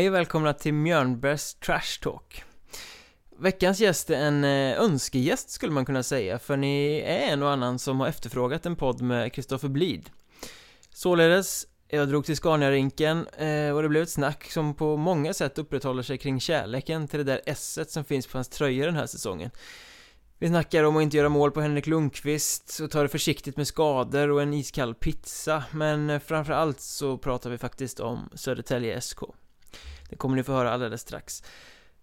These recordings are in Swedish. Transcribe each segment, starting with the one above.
Hej och välkomna till Mjörnbergs Trash Talk. Veckans gäst är en eh, önskegäst skulle man kunna säga, för ni är en och annan som har efterfrågat en podd med Kristoffer Blid. Således, jag drog till Scania-rinken eh, och det blev ett snack som på många sätt upprätthåller sig kring kärleken till det där esset som finns på hans tröja den här säsongen. Vi snackar om att inte göra mål på Henrik Lundqvist och ta det försiktigt med skador och en iskall pizza, men eh, framförallt så pratar vi faktiskt om Södertälje SK. Det kommer ni få höra alldeles strax.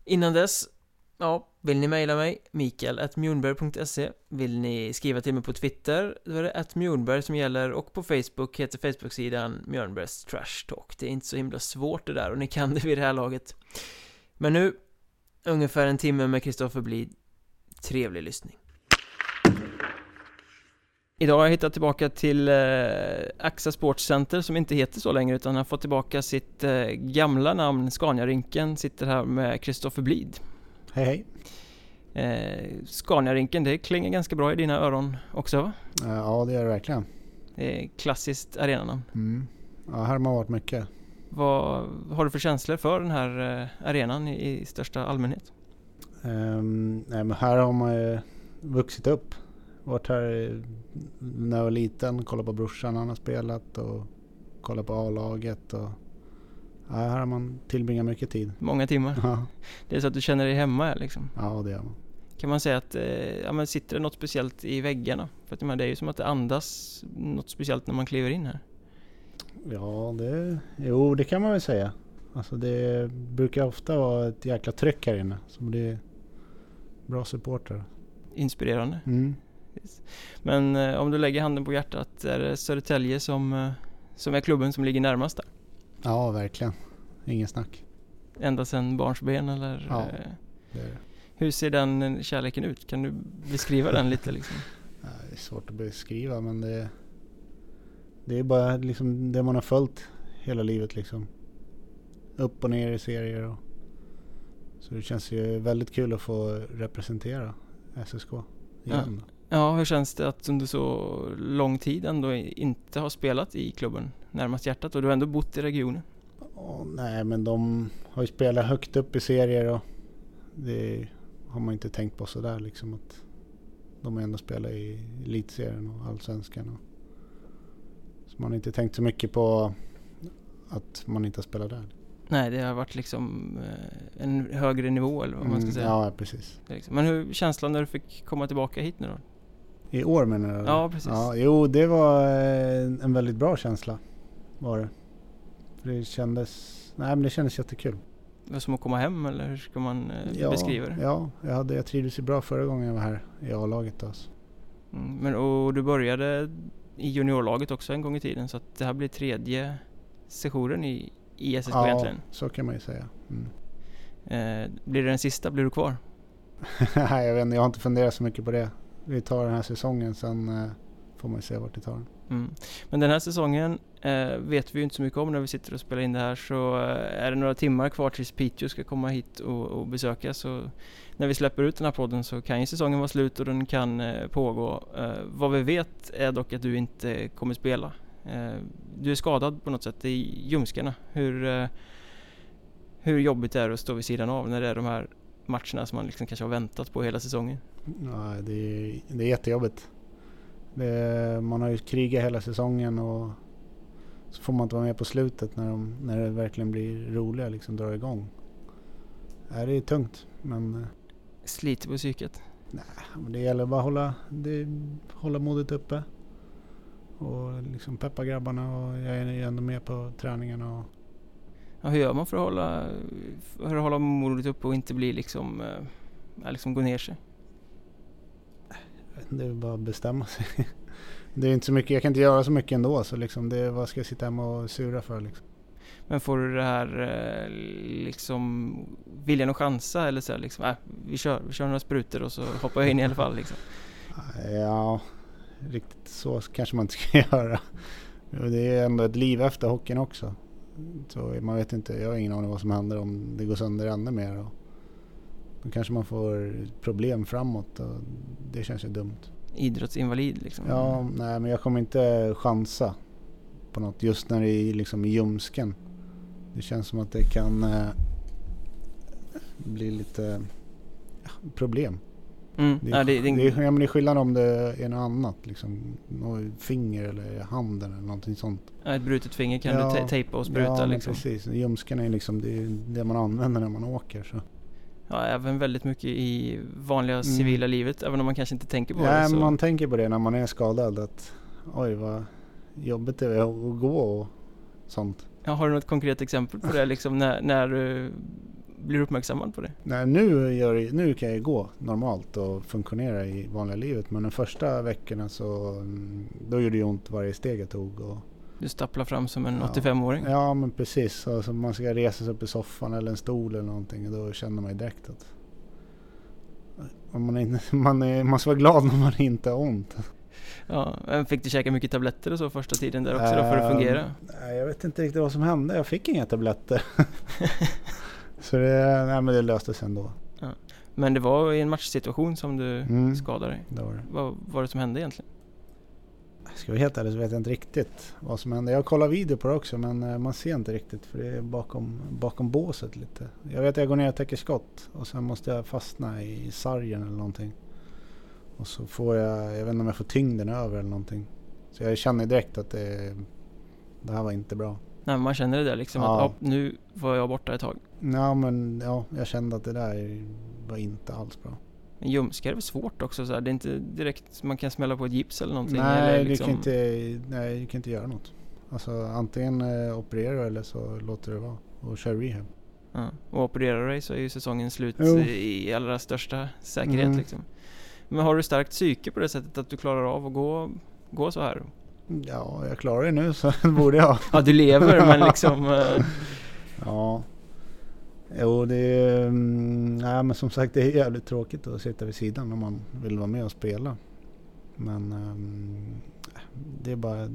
Innan dess, ja, vill ni mejla mig, mikael.mjornberg.se Vill ni skriva till mig på Twitter, då är det att Mjornberg som gäller och på Facebook heter Facebook-sidan Mjörnbergs Trash Talk. Det är inte så himla svårt det där och ni kan det vid det här laget. Men nu, ungefär en timme med Kristoffer Blid. Trevlig lyssning. Idag har jag hittat tillbaka till eh, Axa Sportcenter som inte heter så längre utan har fått tillbaka sitt eh, gamla namn. Scaniarinken Sitter här med Kristoffer Blid Hej hej. Eh, Scaniarinken, det klingar ganska bra i dina öron också va? Ja det gör det verkligen. Det är klassiskt arenanamn. Mm. Ja här har man varit mycket. Vad har du för känslor för den här eh, arenan i, i största allmänhet? Um, nej men här har man ju vuxit upp varit här när jag var liten, kollat på brorsan han har spelat och kollat på A-laget. Och, ja, här har man tillbringat mycket tid. Många timmar? Ja. Det är så att du känner dig hemma här liksom? Ja, det gör man. Kan man säga att, eh, ja men sitter det något speciellt i väggarna? För att det är ju som att det andas något speciellt när man kliver in här. Ja, det, jo det kan man väl säga. Alltså det brukar ofta vara ett jäkla tryck här inne. Så det är bra supporter. Inspirerande. Mm. Men eh, om du lägger handen på hjärtat, är det Södertälje som, eh, som är klubben som ligger närmast där? Ja, verkligen. Ingen snack. Ända sedan barnsben eller? Ja, eh, det är det. Hur ser den eh, kärleken ut? Kan du beskriva den lite liksom? Det är svårt att beskriva men det, det är bara liksom det man har följt hela livet liksom. Upp och ner i serier och så det känns ju väldigt kul att få representera SSK igen. Ja. Ja, hur känns det att under så lång tid ändå inte ha spelat i klubben närmast hjärtat och du har ändå bott i regionen? Oh, nej, men de har ju spelat högt upp i serier och det har man inte tänkt på sådär liksom att de har ändå spelat i elitserien och allsvenskan. Och, så man har inte tänkt så mycket på att man inte har spelat där. Nej, det har varit liksom eh, en högre nivå eller vad man ska mm, säga. Ja, precis. Liksom. Men hur känslan när du fick komma tillbaka hit nu då? I år menar du? Ja, precis. Ja, jo, det var eh, en väldigt bra känsla. Var det. Det kändes, nej men det kändes jättekul. Det var som att komma hem eller hur ska man eh, ja, beskriva det? Ja, jag, hade, jag trivdes ju bra förra gången jag var här i A-laget. Alltså. Mm, men och du började i juniorlaget också en gång i tiden så att det här blir tredje sessionen i, i SSK ja, egentligen? så kan man ju säga. Mm. Eh, blir det den sista? Blir du kvar? Nej, jag vet inte. Jag har inte funderat så mycket på det vi tar den här säsongen. Sen eh, får man se vart det tar den. Mm. Men den här säsongen eh, vet vi ju inte så mycket om när vi sitter och spelar in det här så eh, är det några timmar kvar tills Piteå ska komma hit och, och besöka så när vi släpper ut den här podden så kan ju säsongen vara slut och den kan eh, pågå. Eh, vad vi vet är dock att du inte kommer spela. Eh, du är skadad på något sätt i ljumskarna. Hur, eh, hur jobbigt är det att stå vid sidan av när det är de här matcherna som man liksom kanske har väntat på hela säsongen? Ja, det, är, det är jättejobbigt. Det, man har ju krigat hela säsongen och så får man inte vara med på slutet när, de, när det verkligen blir roliga, liksom drar igång. Det är tungt men... Eh, Sliter på psyket? Nej, men det gäller bara att hålla, det, hålla modet uppe. Och liksom peppa grabbarna och jag är ändå med på träningarna. Och... Ja, hur gör man för att hålla, för att hålla modet uppe och inte bli liksom, äh, liksom gå ner sig? Det är bara att bestämma sig. Det är inte så mycket, jag kan inte göra så mycket ändå så liksom det, vad ska jag sitta hemma och sura för liksom. Men får du det här eh, liksom viljan att chansa eller så liksom, äh, vi kör, vi kör några sprutor och så hoppar jag in i alla fall liksom? Ja, riktigt så kanske man inte ska göra. Det är ändå ett liv efter hockeyn också. Så man vet inte, jag har ingen aning vad som händer om det går sönder ännu mer. Och då kanske man får problem framåt och det känns ju dumt. Idrottsinvalid liksom? Ja, nej men jag kommer inte chansa på något just när det är liksom i ljumsken. det känns som att det kan eh, bli lite ja, problem. Mm. Det ja, är, det, det, det, är, ja, men det är skillnad om det är något annat. Liksom, något finger eller handen eller någonting sånt. ja, ett brutet finger kan Ja, du te- tejpa och spruta ja, liksom. precis. Ljumsken är liksom det, är det man använder när man åker. Så. Ja, även väldigt mycket i vanliga Mm. civila livet, även om man kanske inte tänker på det. Ja, Så. man tänker på det när man är skadad. Att oj vad jobbigt det är att gå och sånt. Ja, har du något konkret exempel på det, liksom när, när du blir uppmärksammad på det? Nej, nu, gör, nu kan jag gå normalt och funktionera i vanliga livet. Men de första veckorna så mm, då gjorde det ont varje steg jag tog. Och, Du stapplar fram som en Ja. 85-åring. ja men precis. Alltså, man ska resa sig upp i soffan eller en stol eller någonting. Då känner man ju direkt att man, är, man, är, man ska vara glad när man inte har ont. Ja, fick du käka mycket tabletter och så första tiden där också då för att Ehm, fungera? Nej, jag vet inte riktigt vad som hände. Jag fick inga tabletter. så det, nej, men det löste sig ändå. Men det var i en matchsituation som du Mm. skadade dig. Det var det. Vad var det som hände egentligen? Ska vi vara helt ärlig så vet jag inte riktigt vad som hände. Jag kollar video på det också men eh, man ser inte riktigt för det är bakom, bakom båset lite. Jag vet att jag går ner och täcker skott och sen måste jag fastna i sargen eller någonting. Och så får jag, jag vet inte om jag får tyngden över eller någonting. Så jag känner direkt att det, det här var inte bra. Nej, man känner det där liksom Ja. att ja, nu var jag borta ett tag. Ja men ja, jag kände att det där var inte alls bra. En ljumske är väl svårt också så här. Det är inte direkt man kan smälla på ett gips eller någonting. Nej, eller du liksom, kan inte, nej, du kan inte göra något. Alltså antingen eh, operera eller så låter det vara och kör rehab. Ja. Och opererar dig så är ju säsongen slut Jo. i allra största säkerhet Mm. liksom. Men har du starkt psyke på det sättet att du klarar av att gå, gå så här? Ja, jag klarar det nu så det borde jag. Ja, du lever men liksom... eh, Ja. Jo, det är... mm, Nej, men som sagt det är jävligt tråkigt att sitta vid sidan om man vill vara med och spela. Men ehm, det är bara,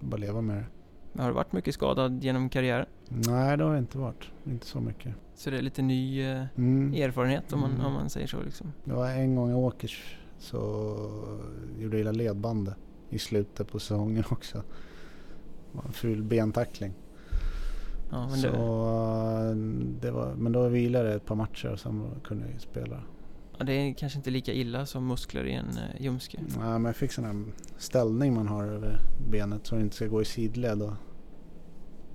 bara att leva med det. har du varit mycket skadad genom karriären? Nej, det har det inte varit. Inte så mycket. Så det är lite ny eh, Mm. erfarenhet om man, Mm. om man säger så liksom. Det var en gång i Åkers så gjorde jag illa ledbandet i slutet på säsongen också. Det var en ful bentackling. Ja, men så det, eh, det var, men då vilade ett par matcher och sen kunde jag spela. ja, det är kanske inte lika illa som muskler i en uh, ljumske. Nej, men jag fick sån här ställning man har över benet så det inte ska gå i sidled. Och,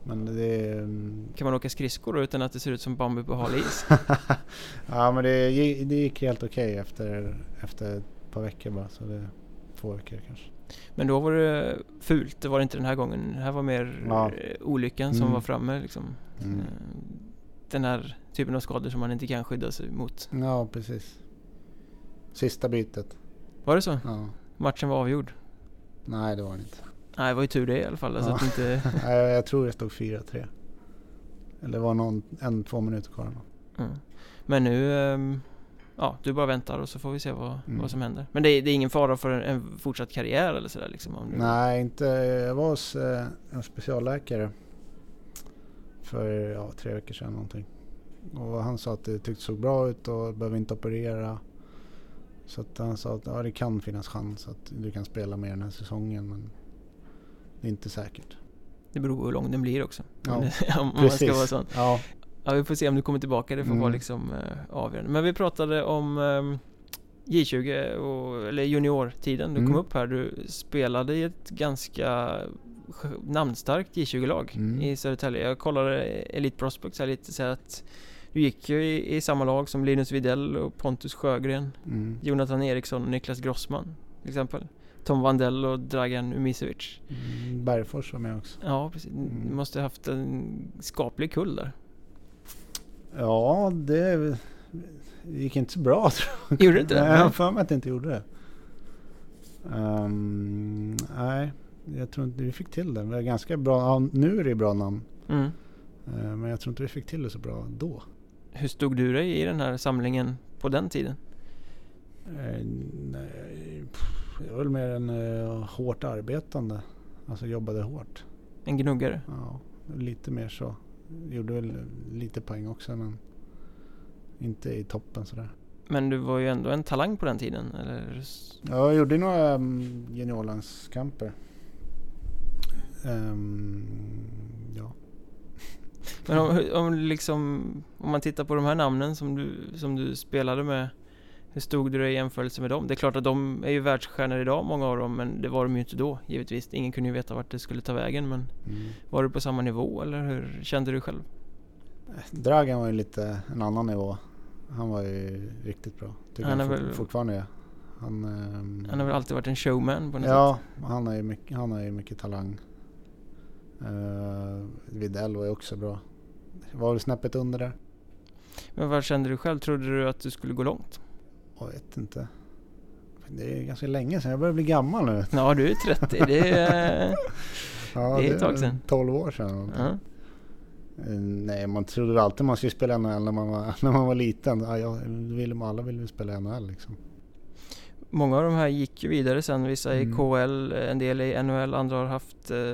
men det mm, Kan man åka skridskor då utan att det ser ut som bambu på hal is? ja men det, det gick helt okej efter, efter ett par veckor bara. Så det, två veckor kanske. Men då var det fult, det var det inte den här gången. Det här var mer Ja. eh, olyckan som Mm. var framme liksom. Mm. Eh, Den här typen av skador som man inte kan skydda sig mot. Ja precis. Sista bytet. Var det så? Ja. Matchen var avgjord? Nej det var det inte. Nej, det var ju tur det i alla fall. Alltså Ja. att inte... Nej, jag tror det stod 4-3. Eller det var någon, en, två minuter kvar. Mm. Men nu, ehm, ja, du bara väntar och så får vi se vad, Mm. vad som händer. Men det är, det är ingen fara för en, en fortsatt karriär eller sådär liksom? Om du... Nej, inte. Jag var hos eh, en specialläkare för ja, tre veckor sedan någonting. Och han sa att det tyckte såg bra ut och behöver inte operera. Så att han sa att ja, det kan finnas chans att du kan spela med den här säsongen men det är inte säkert. Det beror på hur lång den blir också. Ja, om om man ska vara sån. Ja, Ja, vi får se om du kommer tillbaka. Det får Mm. vara liksom eh, avgörande. Men vi pratade om ehm, J20 och, eller juniortiden. Du Mm. kom upp här. Du spelade i ett ganska namnstarkt J20-lag Mm. i Södertälje. Jag kollade Elite Prospects här lite så här att du gick ju i, i samma lag som Linus Widell och Pontus Sjögren, mm. Jonathan Eriksson och Niklas Grossman till exempel. Tom Vandell och Dragan Umisevic. Mm, Bergfors var med också. Ja, precis. Du Mm. måste haft en skaplig kull där. Ja, det gick inte så bra tror jag. Gjorde det inte det? Nej, jag har för mig att det inte gjorde det. Ehm, nej, jag tror inte vi fick till det. Har ganska bra, ja, nu är det bra namn. Mm. Eh, men jag tror inte vi fick till det så bra då. Hur stod du dig i den här samlingen på den tiden? Eh, nej, pff, jag var väl mer en uh, hårt arbetande. Alltså jobbade hårt. En gnuggare? Ja, lite mer så. Gjorde väl lite poäng också men inte i toppen sådär. Men du var ju ändå en talang på den tiden, eller? Ja, jag gjorde några um, juniorlandskamper. Ehm, ja. Men om, om, liksom, om man tittar på de här namnen som du, som du spelade med Hur stod du dig i jämförelse med dem? Det är klart att de är ju världsstjärnor idag, många av dem Men det var de ju inte då, givetvis Ingen kunde ju veta vart det skulle ta vägen Men Mm. var du på samma nivå eller hur kände du själv? Dragan var ju lite en annan nivå. Han var ju riktigt bra. Tycker Han han väl- fortfarande. Han, ehm, Han har väl alltid varit en showman på något Ja, han har ju mycket, han har ju mycket talang. Uh, Widell var ju också bra. Var väl snäppet under där? sätt Men vad kände du själv? Trodde du att du skulle gå långt? Jag vet inte. Det är ganska länge sedan. Jag börjar bli gammal nu. Ja, du är 30, det är... Ja, Det är ett tag sedan. 12 år sedan. Ja. Eh, Nej, man trodde väl alltid man skulle spela NHL när man var, när man var liten. Ja, jag, ville, alla ville väl spela NHL liksom. Många av de här gick ju vidare sen, vissa i Mm. KL, en del i NHL, andra har haft eh,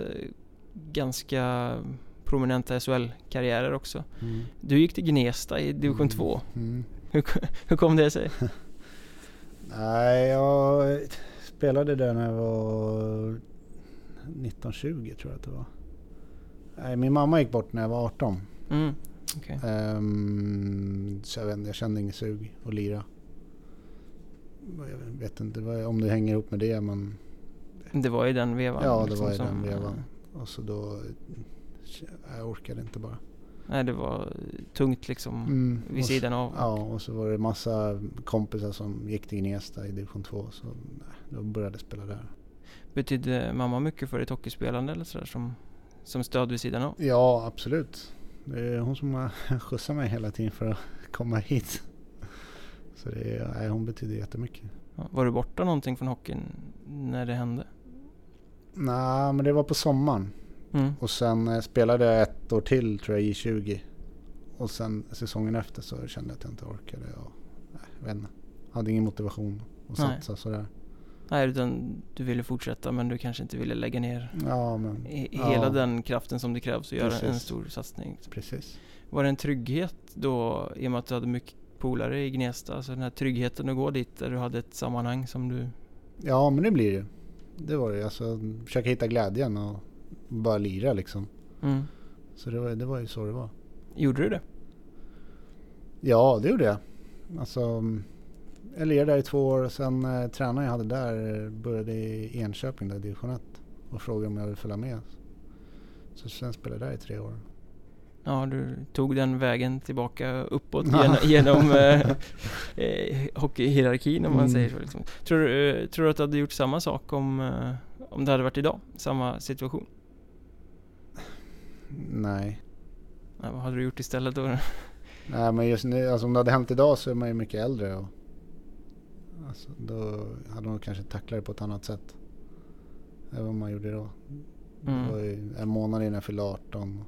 ganska prominenta SHL-karriärer också. Du gick till Gnesta i division Mm. 2. Mm. Hur, hur kom det sig? Nej, jag spelade där när jag var 1920 tror jag att det var. Nej, min mamma gick bort när jag var 18. Mm, okej. Ehm, så jag vet jag kände ingen sug att lira. Jag vet inte vad- om det hänger ihop med det men Det var i den vevan? ja det liksom, var i den vevan. Och så då, jag orkade inte bara. Nej, det var tungt liksom Mm, vid sidan av. Ja och så var det massa kompisar som gick till Gnesta i division 2 så nej, då började jag spela där. Betydde mamma mycket för ditt hockeyspelande eller sådär som, som stöd vid sidan av? Ja absolut. Det är hon som har skjutsat mig hela tiden för att komma hit. Så det är, nej, hon betyder jättemycket. Ja, Var du borta någonting från hockeyn när det hände? Nej men det var på sommaren. Mm. Och sen eh, spelade jag ett år till tror jag i 20. Och sen säsongen efter så kände jag att jag inte orkade. Och, nej, jag vet inte. Hade ingen motivation att Nej. satsa sådär. Nej, utan du ville fortsätta men du kanske inte ville lägga ner Ja men i, i Ja. hela den kraften som det krävs att göra en Precis. stor satsning. precis. Var det en trygghet då i och med att du hade mycket polare i Gnesta? Alltså den här tryggheten att gå dit där du hade ett sammanhang som du... Ja men det blir det Det var det Alltså försöka hitta glädjen och bara lira liksom. Mm. Så det var, det var ju så det var. Gjorde du det? Ja det gjorde jag. Alltså jag lirade där i två år och sen eh, tränaren jag hade där började i Enköping där division 1. Och frågade om jag ville följa med. Så sen spelade jag där i tre år. Ja, du tog den vägen tillbaka uppåt genom, genom eh, eh, hockeyhierarkin om man Mm. säger så. Liksom. Tror, eh, tror du att du hade gjort samma sak om, eh, om det hade varit idag? Samma situation? Nej. Ja, vad hade du gjort istället då? Nej men just nu, alltså om det hade hänt idag så är man ju mycket äldre. Och, alltså, då hade man kanske tacklat det på ett annat sätt. Än vad man gjorde då. Mm. Det var ju en månad innan jag fyllde 18.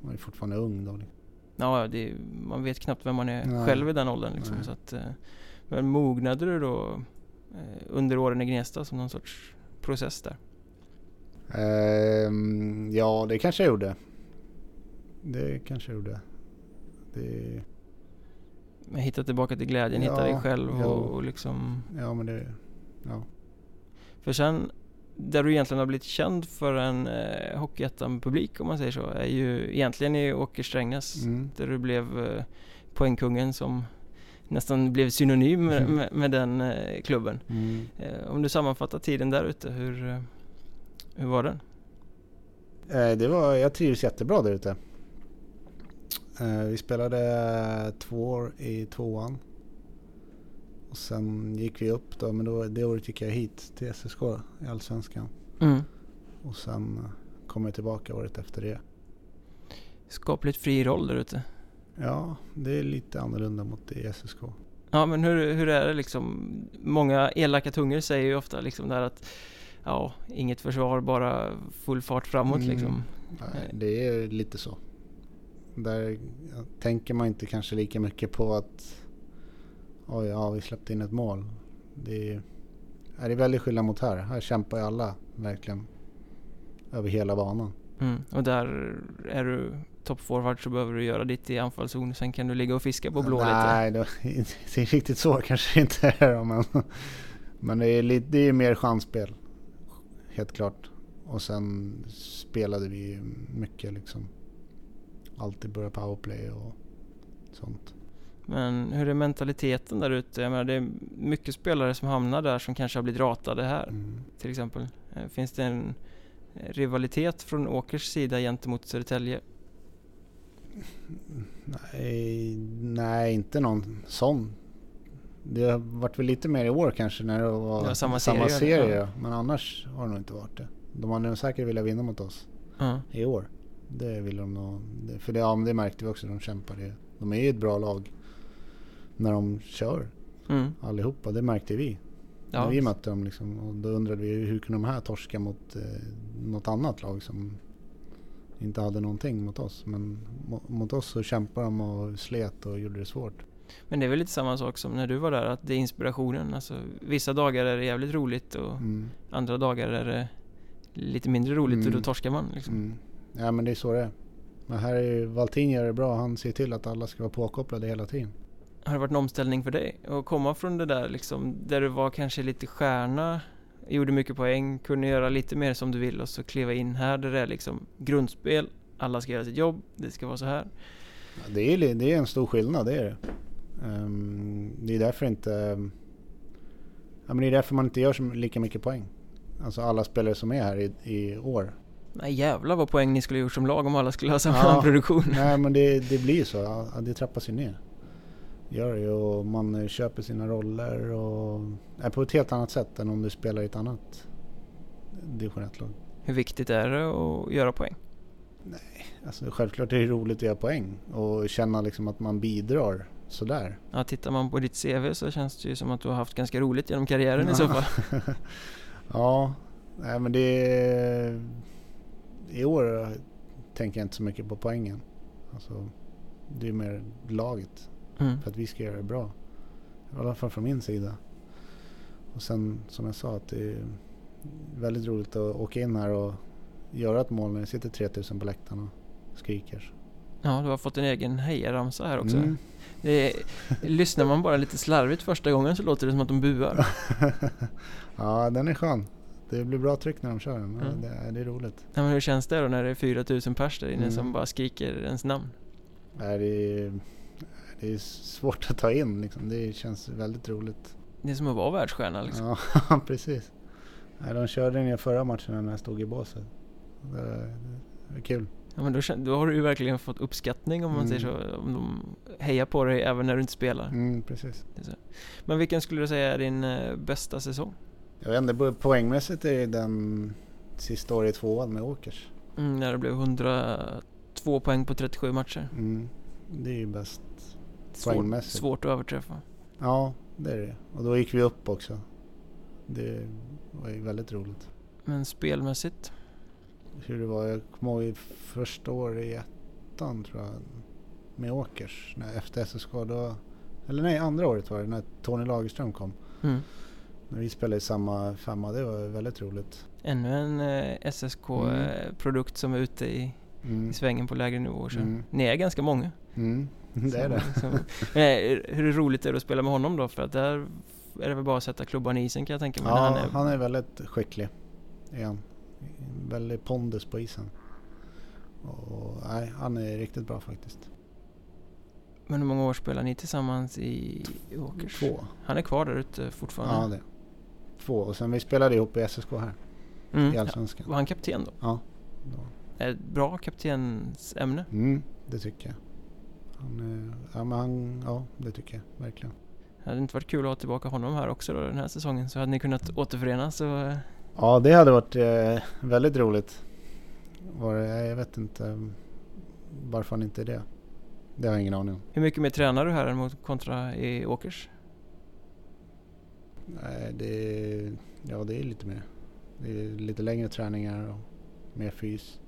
Man är fortfarande ung då. liksom. Ja, det, man vet knappt vem man är Nej. själv i den åldern liksom, Nej. så att, eh, Men mognade du då eh, under åren i Gnesta som någon sorts process där? Ehm, ja det kanske jag gjorde. Det kanske jag gjorde. Det, Men hitta tillbaka till glädjen, hitta Ja, dig själv ja. och, liksom ja men det, ja. För sen, där du egentligen har blivit känd för en eh, Hockeyettan-publik om man säger så, är ju egentligen i Åker Strängnäs. Mm. Där du blev eh, poängkungen som nästan blev synonym med, med, med den eh, klubben. Mm. Eh, om du sammanfattar tiden där ute, hur, eh, hur var den? Eh, det var, jag trivs jättebra där ute. Eh, vi spelade två år i tvåan. Och sen gick vi upp då, men då, det året gick jag hit till SSK i Allsvenskan. Mm. Och sen kom jag tillbaka året efter det. Skapligt fri roll där ute. Ja, det är lite annorlunda mot i SSK. Ja men hur, hur är det liksom? Många elaka tungor säger ju ofta liksom där att Ja, inget försvar, bara full fart framåt Mm. liksom. Nej, det är lite så. Där tänker man inte kanske lika mycket på att oj, ja, vi släppte in ett mål. Det är, är det väldigt skillnad mot här. Här kämpar ju alla verkligen över hela banan. Mm. Och där är du toppforward så behöver du göra ditt i anfallszon. Sen kan du ligga och fiska på blå lite. Nej, det, är riktigt så kanske inte är. Men, men det är, lite, det är mer chansspel. Helt klart. Och sen spelade vi mycket liksom alltid börja powerplay och sånt. Men hur är mentaliteten där ute? Jag menar, det är mycket spelare som hamnar där som kanske har blivit ratade här Mm. till exempel. Eh, Finns det en rivalitet från Åkers sida gentemot Södertälje? Nej, nej, inte någon sån. Det har varit väl lite mer i år kanske när det var Ja, samma serie, serie ja. Men annars har det nog inte varit det. De hade nog säkert velat vinna mot oss Ja. i år. Det vill de nog. För det, ja, det märkte vi också. De kämpade. De är ju ett bra lag när de kör Mm. allihopa. Det märkte vi. Ja. När vi mötte dem liksom. Och då undrade vi hur kunde de här torska mot eh, något annat lag som inte hade någonting mot oss. Men mo- mot oss så kämpade de och slet och gjorde det svårt. Men det är väl lite samma sak som när du var där, att det är inspirationen. Alltså, vissa dagar är det jävligt roligt och Mm. andra dagar är det lite mindre roligt och Mm. då torskar man liksom. Mm. Ja men det är så det är. Men här är Valtin gör det bra. Han ser till att alla ska vara påkopplade hela tiden. Har det varit en omställning för dig? Att komma från det där liksom, där du var kanske lite stjärna, gjorde mycket poäng, kunde göra lite mer som du vill och så kliva in här där det är liksom grundspel, alla ska göra sitt jobb, det ska vara så här. Ja, det, är, det är en stor skillnad, det är det. Ehm, det är därför inte... Ja, men det är därför man inte gör så lika mycket poäng. Alltså alla spelare som är här i, i år. Nej jävlar vad poäng ni skulle gjort som lag om alla skulle ha samma Ja. produktion. Nej men det, det blir ju så. Ja, det trappas ju ner. Gör det ju och man köper sina roller och är på ett helt annat sätt än om du spelar i ett annat division 1-lag. Hur viktigt är det att göra poäng? Alltså, självklart är det roligt att göra poäng och känna liksom att man bidrar sådär. Ja, tittar man på ditt CV så känns det ju som att du har haft ganska roligt genom karriären i så fall. ja, nej, men det är, I år tänker jag inte så mycket på poängen. Alltså, det är mer laget Mm. för att vi ska göra det bra. I alla fall från min sida. Och sen som jag sa att det är väldigt roligt att åka in här och göra ett mål när det sitter 3000 på läktaren och skriker. Ja, du har fått en egen hejaramsa här också. Mm. Är, lyssnar man bara lite slarvigt första gången så låter det som att de buar. ja, den är skön. Det blir bra tryck när de kör den. Mm. det, är, det är roligt. Ja, men hur känns det då när det är 4000 pers där inne Mm. som bara skriker ens namn? Nej, Det är, det är svårt att ta in liksom. Det känns väldigt roligt. Det är som att vara världsstjärna liksom. Ja, precis. Nej, de körde den i förra matchen när jag stod i båset. Det, det är kul. Ja, men då, då har du ju verkligen fått uppskattning om man Mm. säger så. Om de hejar på dig även när du inte spelar. Mm, precis. Men vilken skulle du säga är din eh, bästa säsong? Jag vet inte, po- poängmässigt är det den sista året i tvåan med Åkers. Mm, när det blev 102 poäng på 37 matcher. Mm, det är ju bäst. Svårt, Poängmässigt. svårt att överträffa. Ja, det är det. Och då gick vi upp också. Det var ju väldigt roligt. Men spelmässigt? Hur det var, jag kommer ihåg i första året i ettan tror jag. Med Åkers. När, efter SSK då. Eller nej, andra året var det när Tony Lagerström kom. Mm. När vi spelade i samma femma. Det var väldigt roligt. Ännu en eh, SSK-produkt som är ute i, Mm. i svängen på lägre nivåer. Så. Mm. Ni är ganska många. Mm. Det är det. liksom. Men, eh, hur roligt är det att spela med honom då? För att där är det väl bara att sätta klubban i isen kan jag tänka mig. Ja, han är, han är väldigt skicklig. Han. Väldigt pondus på isen. Och, nej, han är riktigt bra faktiskt. Men hur många år spelar ni tillsammans i, Åkers? Två. Han är kvar där ute Ja, fortfarande? det. Två. Och sen vi spelade ihop i SSK här. mm. I ja. Allsvenskan. Var han kapten då? Ja. Då. Ett bra kaptensämne? Mm, det tycker jag. Han, är- ja, men han, ja, det tycker jag verkligen. Hade det inte varit kul att ha tillbaka honom här också då den här säsongen? Så hade ni kunnat återförenas och... Ja, det hade varit eh, väldigt roligt. Var jag vet inte varför han inte är det. Det har jag ingen aning om. Hur mycket mer tränar du här än mot kontra i Åkers? Nej, det är, ja, det är lite mer. Det är lite längre träningar och mer fys.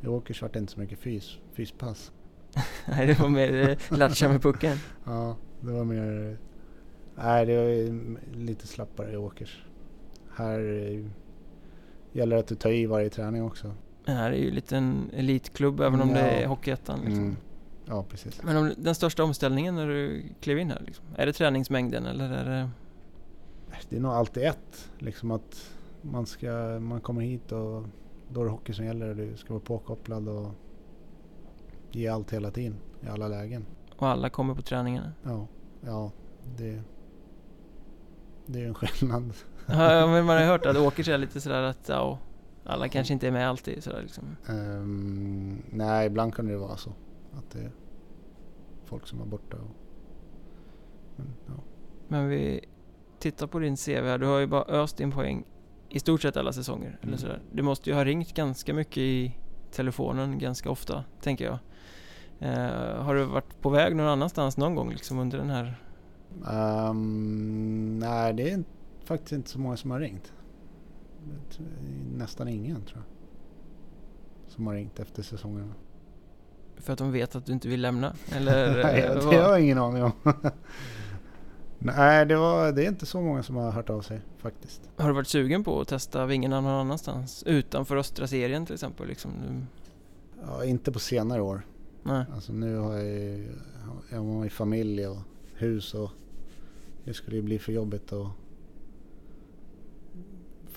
I Åkers vart det inte så mycket fys, fyspass. Nej, det var mer eh, latcha med pucken. Ja, det var mer... Nej, det var lite slappare i Åkers. Här eh, gäller det att du tar i varje träning också. Den här är ju lite en elitklubb även om det är Ja. Hockeyettan. Liksom. Mm. Ja, precis. Men om, den största omställningen när du klev in här, liksom, är det träningsmängden eller är det... Det är nog alltid ett. Liksom att man, ska, man kommer hit och då är det hockey som gäller. Du ska vara påkopplad och ge allt hela tiden i alla lägen. Och alla kommer på träningarna. Ja, ja det, det är en skillnad. Ja, men man har hört att Åkers är lite sådär att ja, alla kanske inte är med alltid sådär liksom. Ehm, nej, ibland kan det vara så. Att det är folk som är borta. Och, men, ja. Men vi tittar på din CV här. Du har ju bara öst din poäng i stort sett alla säsonger. Eller Mm. sådär. Du måste ju ha ringt ganska mycket i telefonen ganska ofta, tänker jag. Eh, har du varit på väg någon annanstans någon gång liksom under den här? Ehm, nej, det är inte- faktiskt inte så många som har ringt. Nästan ingen tror jag. Som har ringt efter säsongerna. För att de vet att du inte vill lämna? Eller? Nej, det vad? har jag ingen aning om. Nej, det, var, det är inte så många som har hört av sig faktiskt. Har du varit sugen på att testa vingarna någon annanstans? Utanför östra serien till exempel? Liksom? Ja, inte på senare år. Nej. Alltså nu har jag ju, jag har ju familj och hus och det skulle ju bli för jobbigt att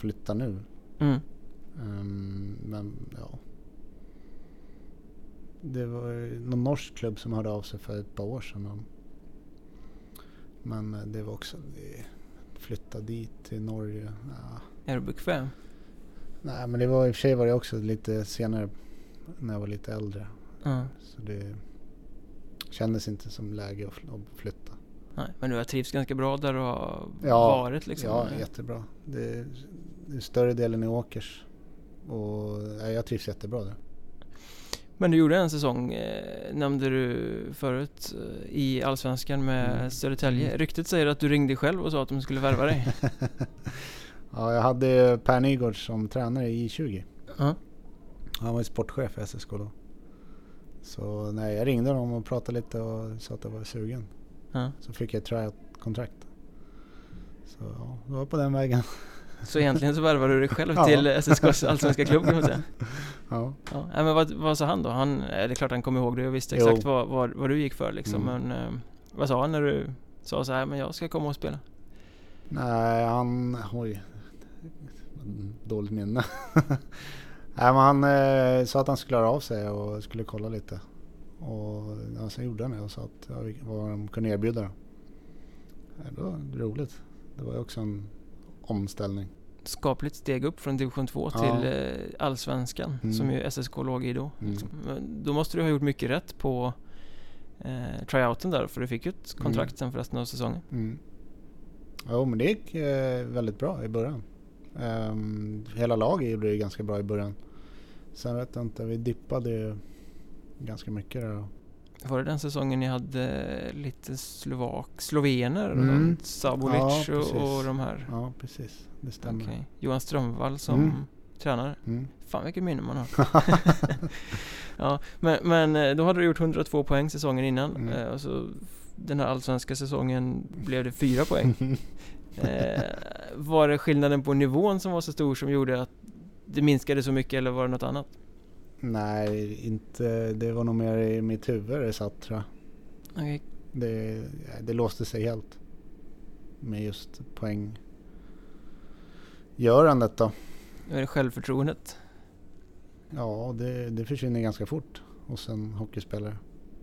flytta nu. Mm. Ehm, men ja. Det var någon norsk klubb som hörde av sig för ett par år sedan. Men eh, det var också, flytta dit till Norge. Ja. Är du bekväm? Nej men det var i och för sig var det också lite senare när jag var lite äldre. Ja. Så det kändes inte som läge att fl- att flytta. Nej, men du har trivts ganska bra där du har Ja, varit liksom? Ja, jättebra. Det, större delen i Åkers. Och ja, jag trivs jättebra där. Men du gjorde en säsong, eh, nämnde du förut, eh, i Allsvenskan med Mm. Södertälje. Mm. Ryktet säger att du ringde själv och sa att de skulle värva dig. ja, jag hade Per Nygård som tränare i J20. Ja. Han var ju sportchef för SSK då. Så nej, jag ringde honom och pratade lite och sa att jag var sugen. Ja. Så fick jag ett tryout-kontrakt. Så ja, det var på den vägen. Så egentligen så värvade du dig själv Ja. till SSKs allsvenska klubb kan man säga. Ja. Ja, men vad, vad sa han då? Han, det är klart han kom ihåg det och visste exakt vad, vad, vad du gick för liksom. Mm. Men eh, vad sa han när du sa så här, men jag ska komma och spela? Nej, han... Oj. Dåligt minne. Nej, men han eh, sa att han skulle höra av sig och skulle kolla lite. Och ja, sen gjorde han det och sa att ja, vad de kunde erbjuda. Ja, det var roligt. Det var också en omställning. Skapligt steg upp från division 2 Ja. till eh, allsvenskan Mm. som ju SSK låg i då. Mm. Liksom. Då måste du ha gjort mycket rätt på eh, tryouten där för du fick ju ett kontrakt Mm. sen för resten av säsongen. Mm. Jo, men det gick eh, väldigt bra i början. Ehm, hela laget gjorde det ganska bra i början. Sen vet jag inte, vi dippade ju ganska mycket där. Var det den säsongen ni hade lite slovak, slovener? Mm. Sabolic Ja, och, de här? Ja, precis. Det stämmer. Okej. Johan Strömvall som Mm. tränare. Mm. Fan vilket minne man har. ja, men, men eh, då hade du gjort 102 poäng säsongen innan. Mm. Eh, och så den här allsvenska säsongen blev det 4 poäng. Eh, var det skillnaden på nivån som var så stor som gjorde att det minskade så mycket eller var det något annat? Nej, inte. Det var nog mer i mitt huvud det satt tror jag. Okej. Det, det låste sig helt. Med just poänggörandet då. Nu är det självförtroendet. Ja, det, det försvinner ganska fort hos en hockeyspelare.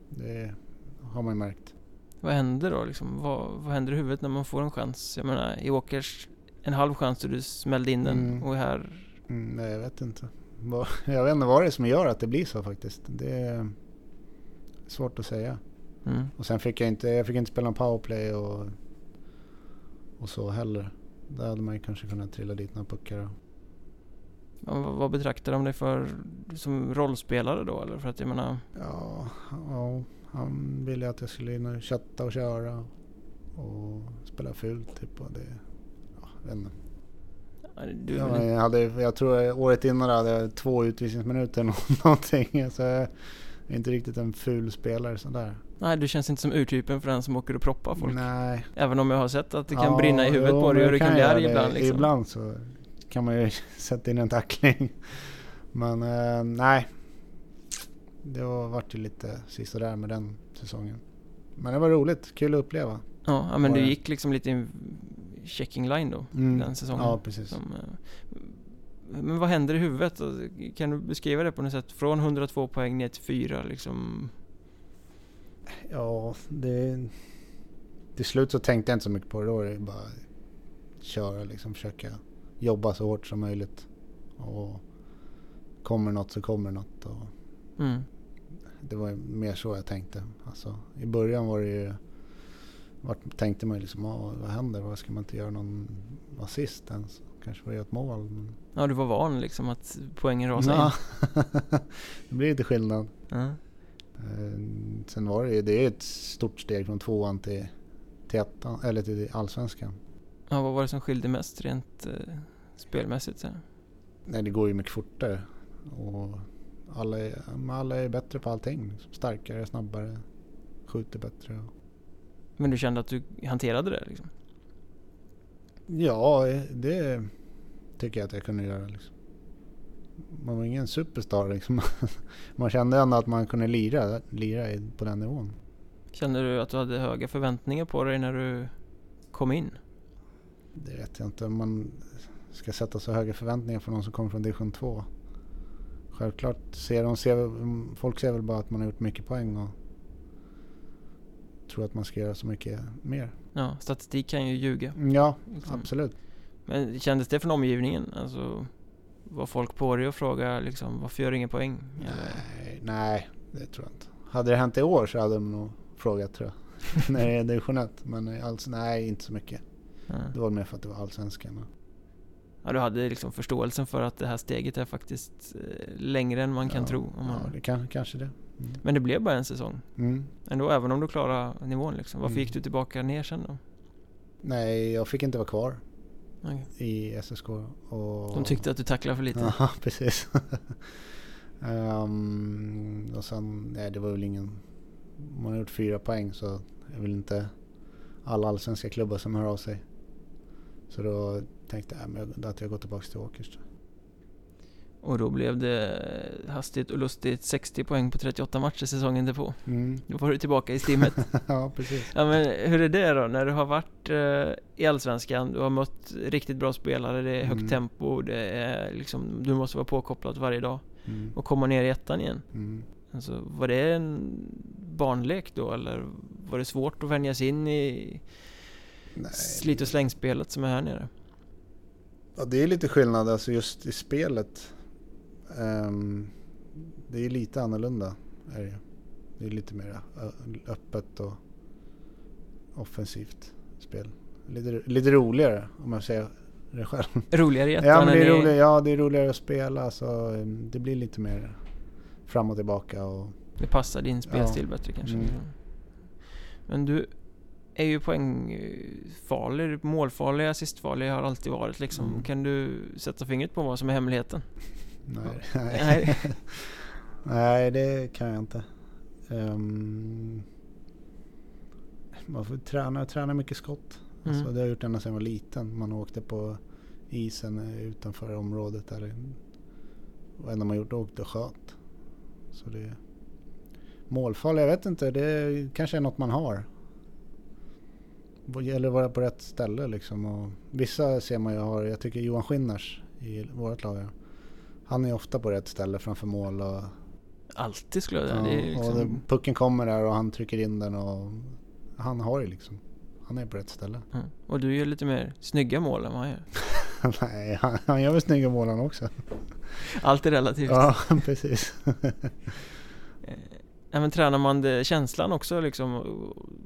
Det har man ju märkt. Vad händer då liksom? Vad, vad händer i huvudet när man får en chans? Jag menar, i Åkers en halv chans då du smällde in den Mm. och här... Mm, nej, jag vet inte. Jag vet inte vad det är som gör att det blir så faktiskt. Det är svårt att säga. Mm. Och sen fick jag inte, jag fick inte spela en powerplay och, och så heller. Där hade man ju kanske kunnat trilla dit några puckar. Ja, vad, vad betraktar de dig för som rollspelare då? Eller för att jag menar... Ja, ja, han ville att jag skulle in och chatta och köra. Och spela fult typ. Och det, ja, jag vet inte. Du, Ja, jag, hade, jag tror året innan hade jag två utvisningsminuter någonting. Så jag är inte riktigt en ful spelare sådär. nej, du känns inte som urtypen för den som åker och proppar folk. Nej. Även om jag har sett att det kan Ja, brinna i huvudet jo, på dig och du kan bli arg ibland det. liksom. Ibland så kan man ju sätta in en tackling. Men eh, nej. Det har varit ju lite sisådär med den säsongen. Men det var roligt, kul att uppleva. Ja, men Var du gick liksom lite i checking line då, Mm. den säsongen. Ja, precis. Som, eh, Men vad händer i huvudet? Kan du beskriva det på något sätt? Från 102 poäng ner till 4 liksom? Ja, det... Till slut så tänkte jag inte så mycket på det. Då var det bara köra liksom, försöka jobba så hårt som möjligt. Och kommer något så kommer något. Och Mm. det var mer så jag tänkte. Alltså, I början var det ju... Vart tänkte man ju liksom, "Ja, vad händer? Vad ska man inte göra någon assist ens? Kanske få göra ett mål. Men... Ja, du var van liksom att poängen rasade Ja. in? det blir lite skillnad. Eh, Sen var det ju, det är ett stort steg från tvåan till, till ettan, eller till allsvenskan. ja, vad var det som skilde mest rent eh, spelmässigt? Så? Nej, det går ju mycket fortare. Och alla är, alla är bättre på allting. Starkare, snabbare, skjuter bättre. Men du kände att du hanterade det liksom? Ja, det tycker jag att jag kunde göra. Liksom. Man var ingen superstar liksom. Man kände ändå att man kunde lira, lira på den nivån. Kände du att du hade höga förväntningar på dig när du kom in? Det vet jag inte om man ska sätta så höga förväntningar för någon som kommer från division 2. Självklart ser de, ser, folk ser väl bara att man har gjort mycket poäng och tror att man ska göra så mycket mer. Ja, statistik kan ju ljuga. Ja, Liksom. absolut. Men kändes det från omgivningen? Alltså, var folk på dig och frågade liksom, varför gör du ingen poäng? Nej, nej, det tror jag inte. Hade det hänt i år så hade de nog frågat tror jag. när det är division 1. Men alltså, nej, inte så mycket. Ja. Det var mer för att det var allsvenskan. Ja, du hade liksom förståelsen för att det här steget är faktiskt eh, längre än man kan ja, tro. Om man... Ja, det kan, kanske det. Mm. Men det blev bara en säsong. Mm. Ändå, även om du klarade nivån liksom. Varför Mm. gick du tillbaka ner sen då? Nej, jag fick inte vara kvar Okej. i SSK. Och... De tyckte att du tacklade för lite. Ja, precis. Ehm, och sen, nej det var väl ingen... Man har gjort fyra poäng så är väl inte alla allsvenska klubbar som hör av sig. Så då tänkte men att jag går tillbaka till Åkers. Och då blev det hastigt och lustigt 60 poäng på 38 matcher säsongen därpå. Mm. Då var du tillbaka i stimmet. ja, precis. ja men hur är det då? När du har varit eh, i Allsvenskan, du har mött riktigt bra spelare, det är högt Mm. tempo, det är liksom, du måste vara påkopplad varje dag. Mm. Och komma ner i ettan igen. Mm. Alltså, var det en barnlek då eller var det svårt att vänja sig in i Nej. slit och slängspelet som är här nere? Ja, det är lite skillnad alltså just i spelet. Ehm, det är lite annorlunda. Är det. det är lite mer öppet och offensivt spel. Lite, lite roligare om jag säger det själv. Roligare i Ja, men det är, roligare, ja, det är roligare att spela så ehm, det blir lite mer fram och tillbaka. Och, Det passar din spelstil bättre kanske. Mm. Men du är ju poängfarlig, målfarlig, assistfarlig har alltid varit liksom. Mm. Kan du sätta fingret på vad som är hemligheten? nej, Nej. nej. det kan jag inte. Ehm, man får träna, träna mycket skott. Mm. Så det har jag gjort ända sedan jag var liten. Man åkte på isen utanför området där. Och enda man gjort åkt och sköt. Så det Målfall, jag vet inte. Det kanske är något man har. Gäller att vara på rätt ställe liksom. Och vissa ser man ju har, jag tycker Johan Skinnars i vårt lag. Han är ofta på rätt ställe framför mål. Och, Alltid skulle jag säga. ja, och liksom, det, pucken kommer där och han trycker in den. Och han har det liksom. Han är på rätt ställe. ja. Och du gör lite mer snygga mål än vad han gör. Nej, han, han gör väl snygga mål han också. Allt är relativt. Ja, precis. Men tränar man det, känslan också liksom?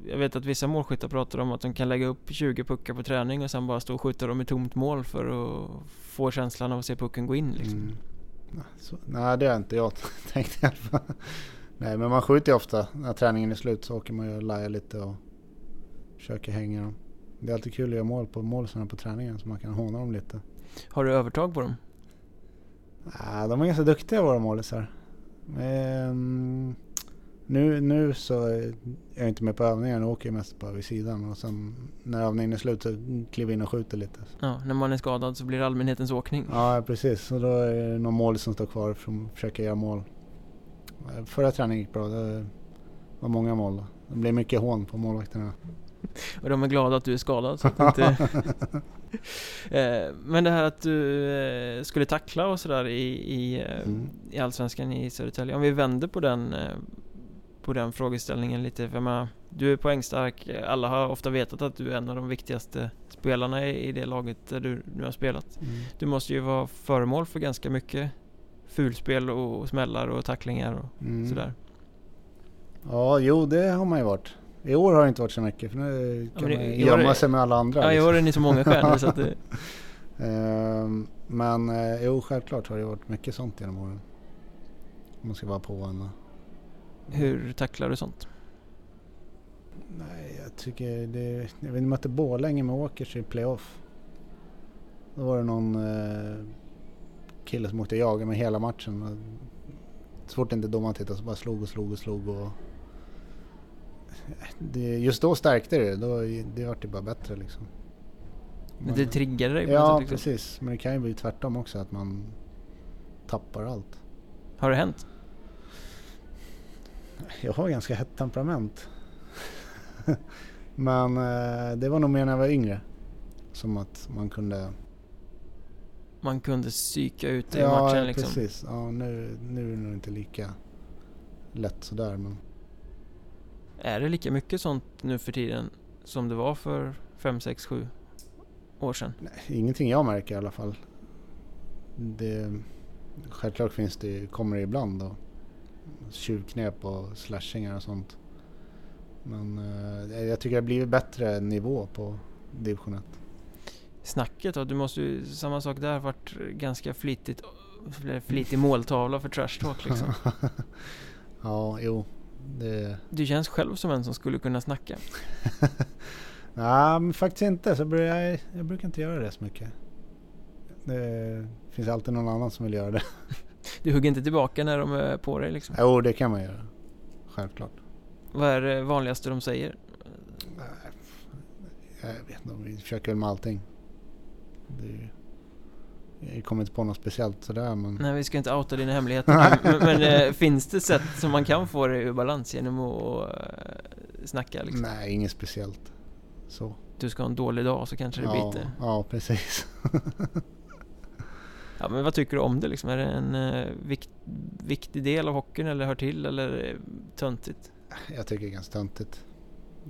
Jag vet att vissa målskyttar pratar om att de kan lägga upp 20 puckar på träning och sen bara stå och skjuta dem i tomt mål för att få känslan av att se pucken gå in liksom. Mm. Så, nej, det har inte jag tänkt i alla fall. Nej, men man skjuter ju ofta. När träningen är slut så åker man ju och lajar lite och försöker hänga dem. Det är alltid kul att göra mål på målsarna på träningen så man kan håna dem lite. Har du övertag på dem? Nej, de är ganska duktiga våra målisar. Men, nu, nu så är jag inte med på övningar. Nu åker jag mest bara vid sidan. Och sen när övningen är slut så kliver jag in och skjuter lite. Ja, när man är skadad så blir det allmänhetens åkning. Ja, precis. Så då är det någon mål som står kvar för att försöka göra mål. Förra träningen gick bra. Det var många mål. då. Det blev mycket hån på målvakterna. Och de är glada att du är skadad så att inte... Eh, Men det här att du eh, skulle tackla och sådär i, i, eh, Mm. i Allsvenskan i Södertälje Om vi vänder på den På den frågeställningen lite för menar, Du är poängstark Alla har ofta vetat att du är en av de viktigaste spelarna i, i det laget där du nu har spelat Mm. Du måste ju vara föremål för ganska mycket Fulspel och smällar och tacklingar och Mm. sådär Ja, jo det har man ju varit. I år har det inte varit så mycket för nu Ja, kan men man i gömma är- sig med alla andra. Ja i liksom. år är ni så många stjärnor så att det, Ehm, Men eh, jo, självklart har det varit mycket sånt genom åren. Om man ska vara på och- Hur tacklar du sånt? Nej, jag tycker det... Vet, ni mötte Borlänge med Åkers i playoff. Då var det någon eh, kille som åkte jagade med hela matchen. Så fort inte domaren tittade så bara slog och slog och slog. Och det, just då stärkte det. Då, det vart ju bara bättre liksom. Men det triggade dig Ja, liksom. precis. Men det kan ju bli tvärtom också att man tappar allt. Har det hänt? Jag har ganska hett temperament. Men eh, det var nog mer när jag var yngre. Som att man kunde... Man kunde psyka ut det i ja, matchen liksom precis. Ja, nu, nu är det nog inte lika lätt sådär. Men Är det lika mycket sånt nu för tiden som det var för 5, 6, 7 år sedan? nej, ingenting jag märker i alla fall. Det, självklart finns det, kommer det ibland då. Tjuvknep och slashingar och sånt. Men eh, jag tycker det har blivit bättre nivå på division 1. Snacket då? Du måste ju, samma sak där, varit ganska flitigt flitig måltavla för trash talk liksom. ja, jo. Det, Du känns själv som en som skulle kunna snacka. Nej, men faktiskt inte. Så jag, jag brukar inte göra det så mycket. Det finns alltid någon annan som vill göra det. Du hugger inte tillbaka när de är på dig liksom. Jo, det kan man göra. Självklart. Vad är det vanligaste de säger? Jag vet inte, vi försöker väl med allting. Det jag kommer inte på något speciellt sådär men... Nej, vi ska inte outa dina hemligheter men, men eh, finns det sätt som man kan få det ur balans genom att uh, snacka liksom? Nej, inget speciellt. Så. Du ska ha en dålig dag så kanske det ja, biter. ja, precis. Ja, men vad tycker du om det liksom? Är det en eh, vikt, viktig del av hockeyn eller hör till eller det töntigt? Jag tycker det är ganska töntigt.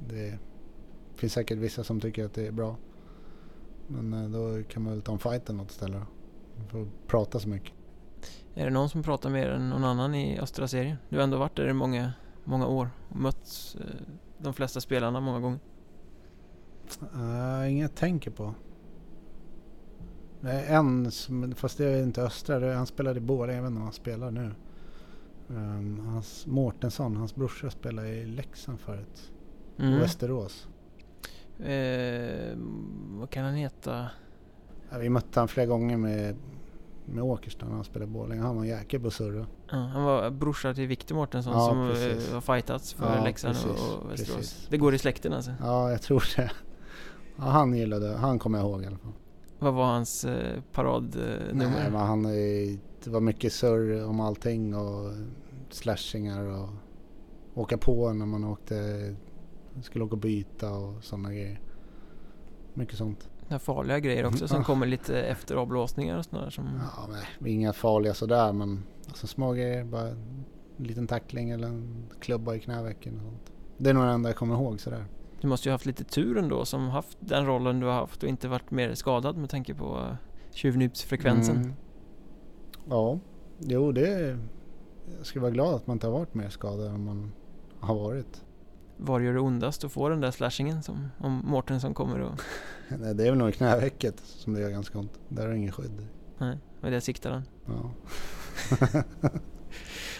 Det finns säkert vissa som tycker att det är bra. Men eh, då kan man väl ta en fighten något ställe då. Man får prata så mycket. Är det någon som pratar mer än någon annan i östra serien? Du har ändå varit där i många, många år och mött eh, de flesta spelarna många gånger. Uh, inget jag tänker på. En, fast det är inte Östra, han spelade i Borlänge, jag vet inte om han spelar nu. Um, hans Mårtensson, hans brorsa spelade i Leksand förut. Mm. Västerås. Eh, vad kan han heta? Ja, vi mötte han flera gånger med, med Åkerstad när han spelade i Borlänge. Han var en jäkel på surra. Ja, han var brorsa till Viktor Mårtensson Ja, som precis. eh, har fightats för Ja, Leksand och- precis, och Västerås. precis. Det går i släkten alltså. Ja, jag tror det. Ja, han gillade, han kommer jag ihåg i alla fall. Vad var hans eh, paradnummer? Nej, men han, är- det var mycket surr om allting och slashingar och åka på när man åkte, skulle åka och byta och sådana grejer. Mycket sånt. Några farliga grejer också som kommer lite efter avblåsningar och sådär som... Ja, nej, inga farliga sådär men alltså små grejer. Bara en liten tackling eller en klubba i knävecken och sånt. Det är nog det enda jag kommer ihåg sådär. Du måste ju ha haft lite tur ändå som haft den rollen du har haft och inte varit mer skadad med tanke på uh, tjuvnypsfrekvensen. Mm. Ja, jo det... Jag skulle vara glad att man inte har varit mer skadad än man har varit. Var gör det ondast att få den där slashingen som om Mårtensson kommer och... Nej, det är väl nog knävecket som det gör ganska ont. Där är inget skydd. Nej, med det siktar han. Ja.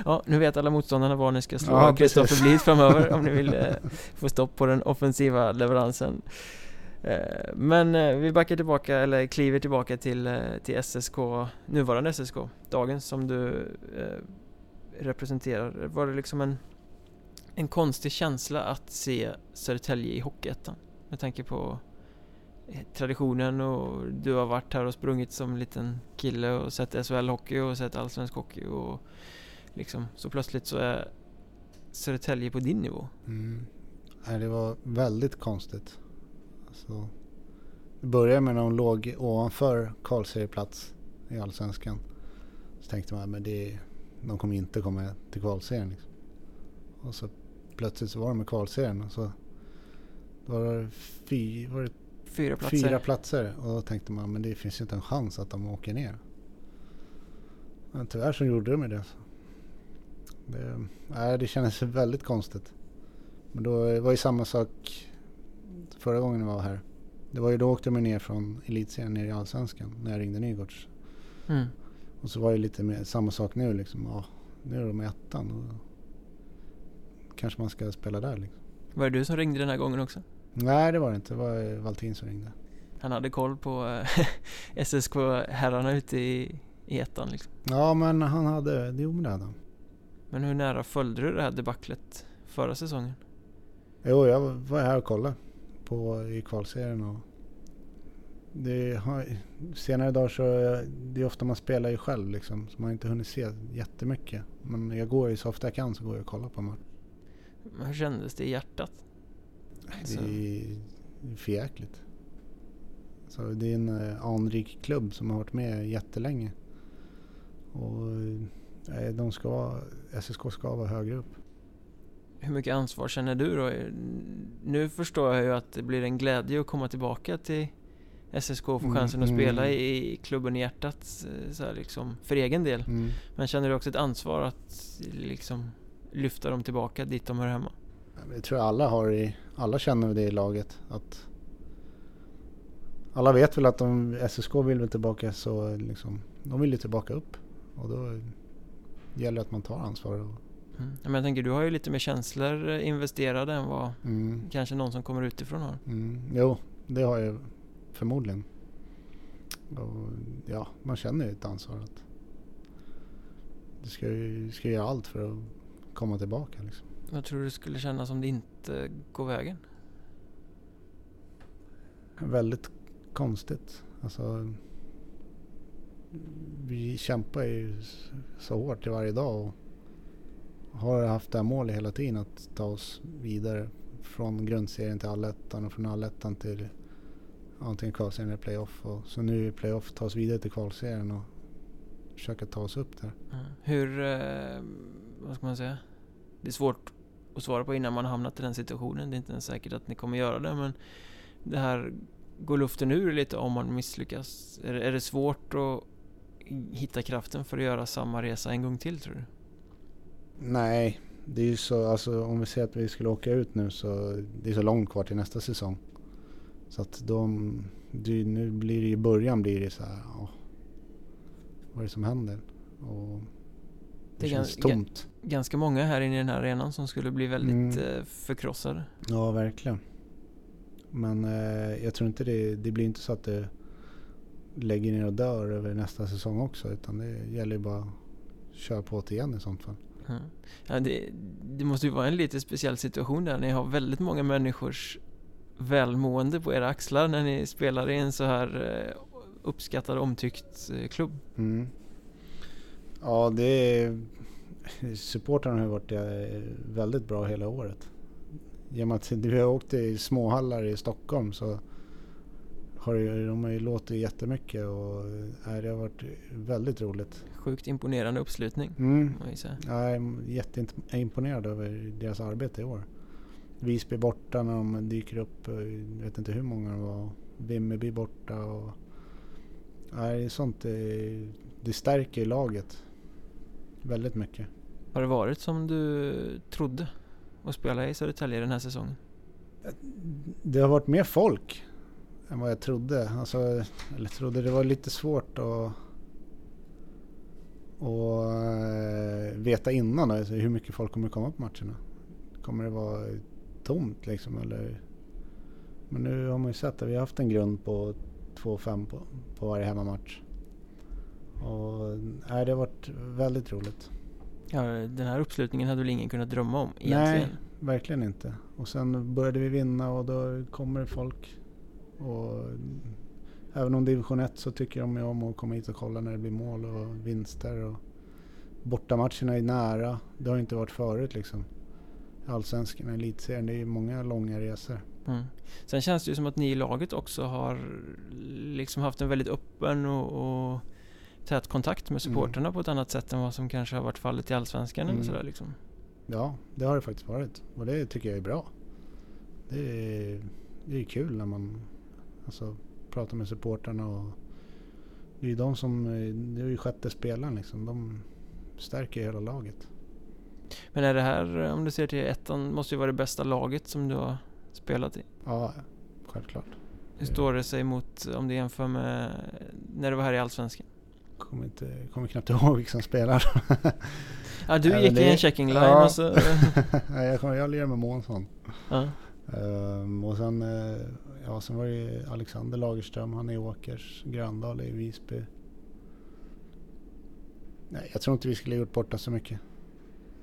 Ja, nu vet alla motståndarna var ni ska slå Ja, Kristoffer. Blid framöver om ni vill eh, få stopp på den offensiva leveransen. Eh, men eh, vi backar tillbaka, eller kliver tillbaka till, eh, till SSK, nuvarande SSK, dagens som du representerar. Var det liksom en, en konstig känsla att se Södertälje i Hockeyettan? Med tanke på traditionen och du har varit här och sprungit som liten kille och sett SHL-hockey och sett allsvensk hockey och liksom så plötsligt så är Södertälje på din nivå. Mm. Nej, det var väldigt konstigt. Alltså, det började med när de låg ovanför kvalserieplats i Allsvenskan. Så tänkte man att de kommer inte komma till kvalserien. Liksom. Och så plötsligt så var de i kvalserien och så var det, fy, var det fyra, platser. fyra platser. Och då tänkte man men det finns ju inte en chans att de åker ner. Men tyvärr så gjorde de det. Det, nej, det kändes väldigt konstigt. Men då var ju samma sak förra gången jag var här. Det var ju då åkte de ner från elitserien ner i allsvenskan när jag ringde Nygårds. Mm. Och så var det lite mer samma sak nu liksom. Ja, nu är de i ettan. Och kanske man ska spela där liksom. Var det du som ringde den här gången också? Nej det var det inte. Det var Valtin som ringde. Han hade koll på SSK-herrarna ute i, i ettan liksom? Ja men han hade, jo men det hade han. Men hur nära följde du det här debaclet förra säsongen? Jo, jag var här och kollade på, i kvalserien. Och det har, senare dagar så det är ofta man spelar ju själv liksom. Så man har inte hunnit se jättemycket. Men jag går ju så ofta jag kan så går jag och kollar på match. Men hur kändes det i hjärtat? Det är förjäkligt. Så det är en eh, anrik klubb som har varit med jättelänge. Och de ska SSK ska vara högre upp. Hur mycket ansvar känner du då? Nu förstår jag ju att det blir en glädje att komma tillbaka till SSK och få mm, chansen mm, att spela mm. i klubben i hjärtat så liksom, för egen del. Mm. Men känner du också ett ansvar att liksom lyfta dem tillbaka dit de hör hemma? Jag tror alla har i, alla känner det i laget. Att alla vet väl att om SSK vill väl tillbaka så liksom, de vill ju tillbaka upp. Och då gäller att man tar ansvar. Och... Mm. Men jag tänker, du har ju lite mer känslor investerade än vad mm. kanske någon som kommer utifrån har. Mm. Jo, det har jag förmodligen. Och ja, man känner ju ett ansvar att du ska, ju, ska göra allt för att komma tillbaka. Liksom. Vad tror du skulle kännas om det inte går vägen? Väldigt konstigt. Alltså, vi kämpar ju så hårt i varje dag och har haft det här målet hela tiden att ta oss vidare från grundserien till allettan och från allettan till antingen kvalserien eller playoff. Och så nu i playoff ta oss vidare till kvalserien och försöka ta oss upp där. Mm. Hur, eh, vad ska man säga? Det är svårt att svara på innan man hamnat i den situationen. Det är inte ens säkert att ni kommer göra det men det här går luften ur lite om man misslyckas? Är, är det svårt att hitta kraften för att göra samma resa en gång till tror du? Nej, det är ju så, alltså om vi säger att vi skulle åka ut nu så det är så långt kvar till nästa säsong. Så att de, det, nu blir det i början blir det så här, ja, vad är det som händer? Och det, det känns tomt. Ganska många här inne i den här arenan som skulle bli väldigt mm. Eh, förkrossade. Ja, verkligen. Men eh, jag tror inte det, det blir inte så att det lägger ner och dör över nästa säsong också. Utan det gäller ju bara att köra på det igen i sånt fall. Mm. Ja, det, det, måste ju vara en lite speciell situation där. Ni har väldigt många människors välmående på era axlar när ni spelar i en så här eh, uppskattad och omtyckt eh, klubb. Mm. Ja, det är... Supportrarna har varit eh, väldigt bra hela året. Genom att vi har åkt i småhallar i Stockholm så har ju, de har ju låtit jättemycket och äh, det har varit väldigt roligt. Sjukt imponerande uppslutning. Mm. Jag är jätteimponerad över deras arbete i år. Visby borta när de dyker upp, jag vet inte hur många det var. Vimmerby borta och... Nej, sånt det, det stärker laget väldigt mycket. Har det varit som du trodde att spela i Södertälje den här säsongen? Det har varit mer folk än vad jag trodde. Alltså, eller trodde det var lite svårt att och eh, veta innan alltså, hur mycket folk kommer komma på matcherna. Kommer det vara tomt liksom eller? Men nu har man ju sett att vi har haft en grund på 2-5 på, på varje hemmamatch. Och nej, det har varit väldigt roligt. Ja, den här uppslutningen hade väl ingen kunnat drömma om egentligen? Nej, verkligen inte. Och sen började vi vinna och då kommer folk och även om division 1 så tycker de om att komma hit och kolla när det blir mål och vinster. Och bortamatcherna är nära. Det har inte varit förut liksom. allsvenskan och elitserien. Det är ju många långa resor. Mm. Sen känns det ju som att ni i laget också har liksom haft en väldigt öppen och, och tät kontakt med supporterna på ett annat sätt än vad som kanske har varit fallet i Allsvenskan Mm. eller sådär liksom. Ja, det har det faktiskt varit. Och det tycker jag är bra. Det är, det är kul när man alltså, pratar med supporterna och det är ju de som, det är ju sjätte spelaren liksom. De stärker hela laget. Men är det här, om du ser till ettan, måste ju vara det bästa laget som du har spelat i. Ja, självklart. Hur står det sig mot, om du jämför med när du var här i Allsvenskan? Kommer, inte, kommer knappt ihåg vilka som spelar. Ja, du gick i en checking line ja. och så... Jag, kommer- jag lirar med Månsson. ja. Ehm, och sen, eh, ja, sen var det Alexander Lagerström, han är i Åkers. Gröndal är i Visby. Nej, jag tror inte vi skulle gjort borta så mycket.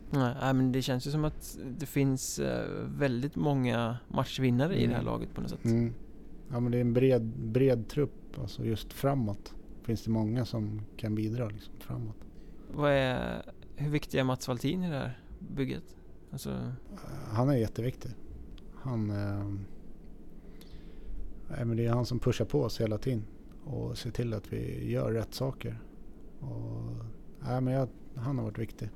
Nej, men det känns ju som att det finns eh, väldigt många matchvinnare i det här Mm. laget på något sätt. Mm. Ja men det är en bred, bred trupp, alltså just framåt. Finns det många som kan bidra liksom framåt. Vad är, hur viktig är Mats Valtin i det här bygget? Alltså, Han är jätteviktig. Han, eh, men det är han som pushar på oss hela tiden och ser till att vi gör rätt saker. Och, nej, men jag, han har varit viktig.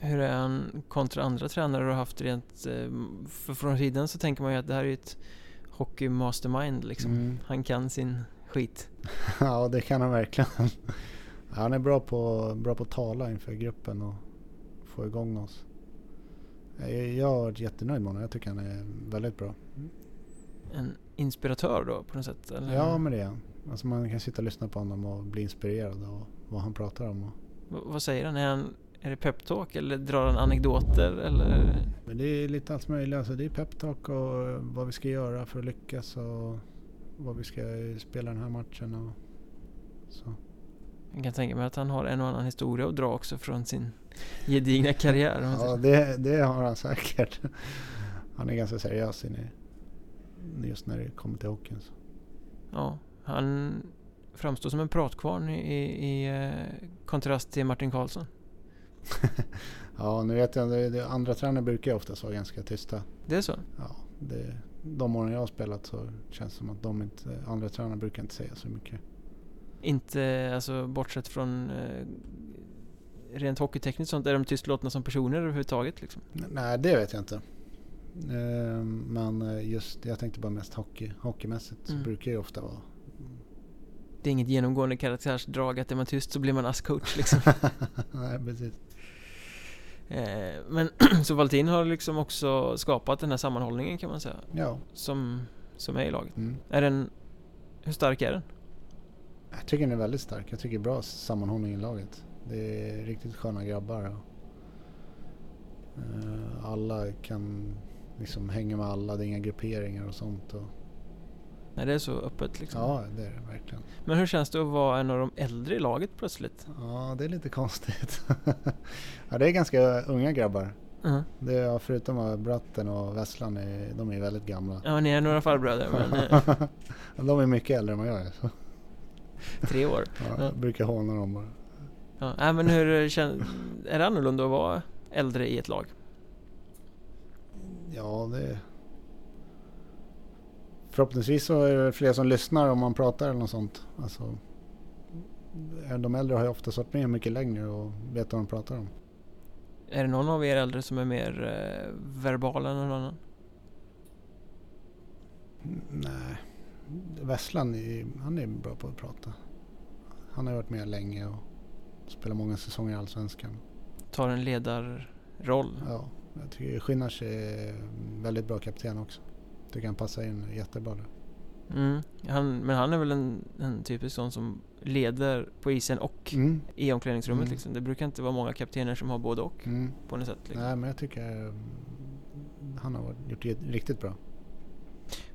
hur är han kontra andra tränare du har haft rent... eh, För från sidan så tänker man ju att det här är ett hockey mastermind liksom. Mm. Han kan sin skit. Ja, det kan han verkligen. Han är bra på, bra på att tala inför gruppen och få igång oss. Jag varit jättenöjd med honom. Jag tycker han är väldigt bra. En inspiratör då på något sätt? Eller? Ja, men det är han. Alltså man kan sitta och lyssna på honom och bli inspirerad av vad han pratar om. V- vad säger han? Är, han? är det peptalk eller drar han anekdoter eller? men det är lite allt möjligt. Alltså det är peptalk och vad vi ska göra för att lyckas och vad vi ska spela den här matchen. Och, så. Jag kan tänka mig att han har en och annan historia att dra också från sin gedigna karriär. Ja, det, det har han säkert. Han är ganska seriös inne i- just när det kommer till hockeyn. Så. Ja, han framstår som en pratkvarn i, i, i eh, kontrast till Martin Karlsson. Ja, nu vet jag, det, det, andra tränare brukar ju oftast vara ganska tysta. Det är så? Ja, det, de åren jag har spelat så känns det som att de inte, andra tränare brukar inte säga så mycket. Inte, alltså bortsett från eh, rent hockeytekniskt sånt, är de tystlåtna som personer överhuvudtaget liksom? Nej, det vet jag inte. Eh, Men just, jag tänkte bara mest hockey. Hockeymässigt Mm. brukar ju ofta vara... Det är inget genomgående karaktärsdrag att är man tyst så blir man ass-coach liksom. Nej, precis. eh, men så Valtin har liksom också skapat den här sammanhållningen kan man säga, Ja. som, som är i laget. Mm. Är den, hur stark är den? Jag tycker den är väldigt stark. Jag tycker det är bra sammanhållning i laget. Det är riktigt sköna grabbar. Eh, alla kan liksom hänga med alla. Det är inga grupperingar och sånt. Och, Nej, det är så öppet liksom. ja, det är det verkligen. Men hur känns det att vara en av de äldre i laget plötsligt? Ja, det är lite konstigt. ja, det är ganska unga grabbar. Mhm. Det är, förutom att Bratten och Vesslan, är, de är väldigt gamla. Ja, ni är några farbröder, men de är mycket äldre än vad jag är. Tre år. Ja, Ja. jag brukar håna dem bara. Ja, men hur känns, är det annorlunda att vara äldre i ett lag? Ja, det... Förhoppningsvis så är det fler som lyssnar om man pratar eller något sånt. Alltså, de äldre har ju ofta varit med mycket längre och vet vad de pratar om. Är det någon av er äldre som är mer eh, verbal än någon annan? N- Nej, Vesslan är, han är bra på att prata. Han har varit med länge och spelat många säsonger i Allsvenskan. Tar en ledarroll? Ja, jag tycker Skinnars är väldigt bra kapten också. Tycker han passar in jättebra där. Mm. Han, men han är väl en, en typisk sån som leder på isen och Mm. i omklädningsrummet Mm. liksom. Det brukar inte vara många kaptener som har både och Mm. på något sätt. Liksom. Nej, men jag tycker mm, han har gjort det riktigt bra.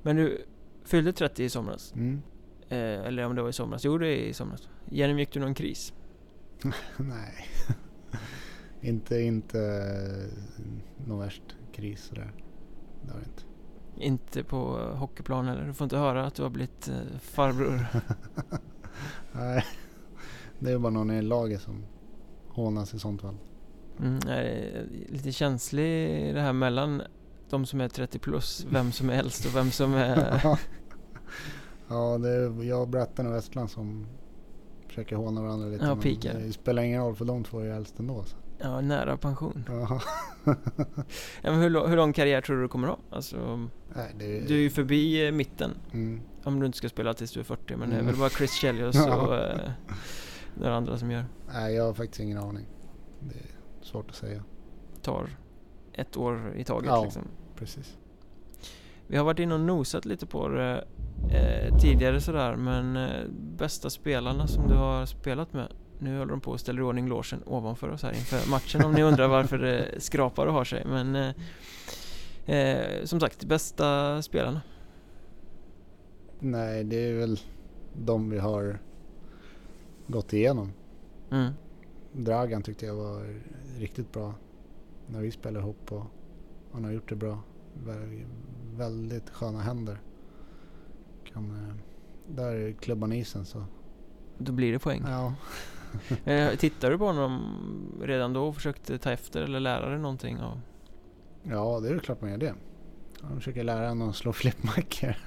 Men du fyllde 30 i somras? Mm. Eh, eller om det var i somras? Jo, det är i somras. Genomgick du någon kris? Nej, inte, inte eh, någon värst kris sådär. Det har det inte. Inte på hockeyplan eller? Du får inte höra att du har blivit eh, farbror? Nej, det är bara någon i laget som hånas i sånt fall. Mm, jag är lite känslig det här mellan de som är 30 plus, vem som är äldst och vem som är... ja, det är jag, Bratten och Westland som försöker håna varandra lite. Ja, pikar. Det spelar ingen roll för de två är ju äldst ändå. Så. Ja, nära pension. Ja. Ja, men hur, hur lång karriär tror du du kommer ha? Alltså, Nej, det du är ju förbi eh, mitten. mm, Om du inte ska spela tills du är 40, men det är Mm. väl bara Chris Chelios Ja. och eh, några andra som gör. nej, jag har faktiskt ingen aning. Det är svårt att säga. Tar ett år i taget Ja. liksom. Precis. Vi har varit inne och nosat lite på det eh, tidigare sådär, men eh, bästa spelarna som du har spelat med. Nu håller de på att ställa i ordning logen ovanför oss här inför matchen om ni undrar varför det skrapar och har sig. Men eh, eh, som sagt, bästa spelarna. Nej, det är väl de vi har gått igenom. Mm. Dragan tyckte jag var riktigt bra när vi spelade ihop och han har gjort det bra. Vä- Väldigt sköna händer. Kan, eh, där är klubban isen så. Då blir det poäng. Ja, Eh, Tittar du på honom redan då och försökte ta efter eller lära dig någonting av? ja det är klart man gör det. Han försöker lära honom att slå flippmackor.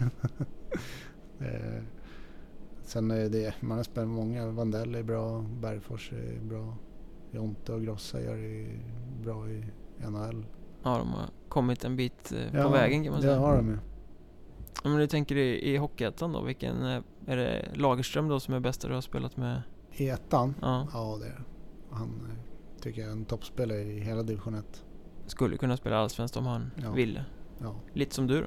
Sen är det, man har spelat många. Vandell är bra, Bergfors är bra. Jonte och Grossa gör det bra i NHL. Ja, de har kommit en bit eh, på Ja, vägen kan man det säga. har de ju. Om du tänker i, i Hockeyettan då, vilken eh, är det Lagerström då som är bästa du har spelat med? I ettan? Ja, Ja, det är det. Han eh, tycker jag är en toppspelare i hela division 1. skulle kunna spela allsvenskt om han Ja. ville. Ja, Lite som du då.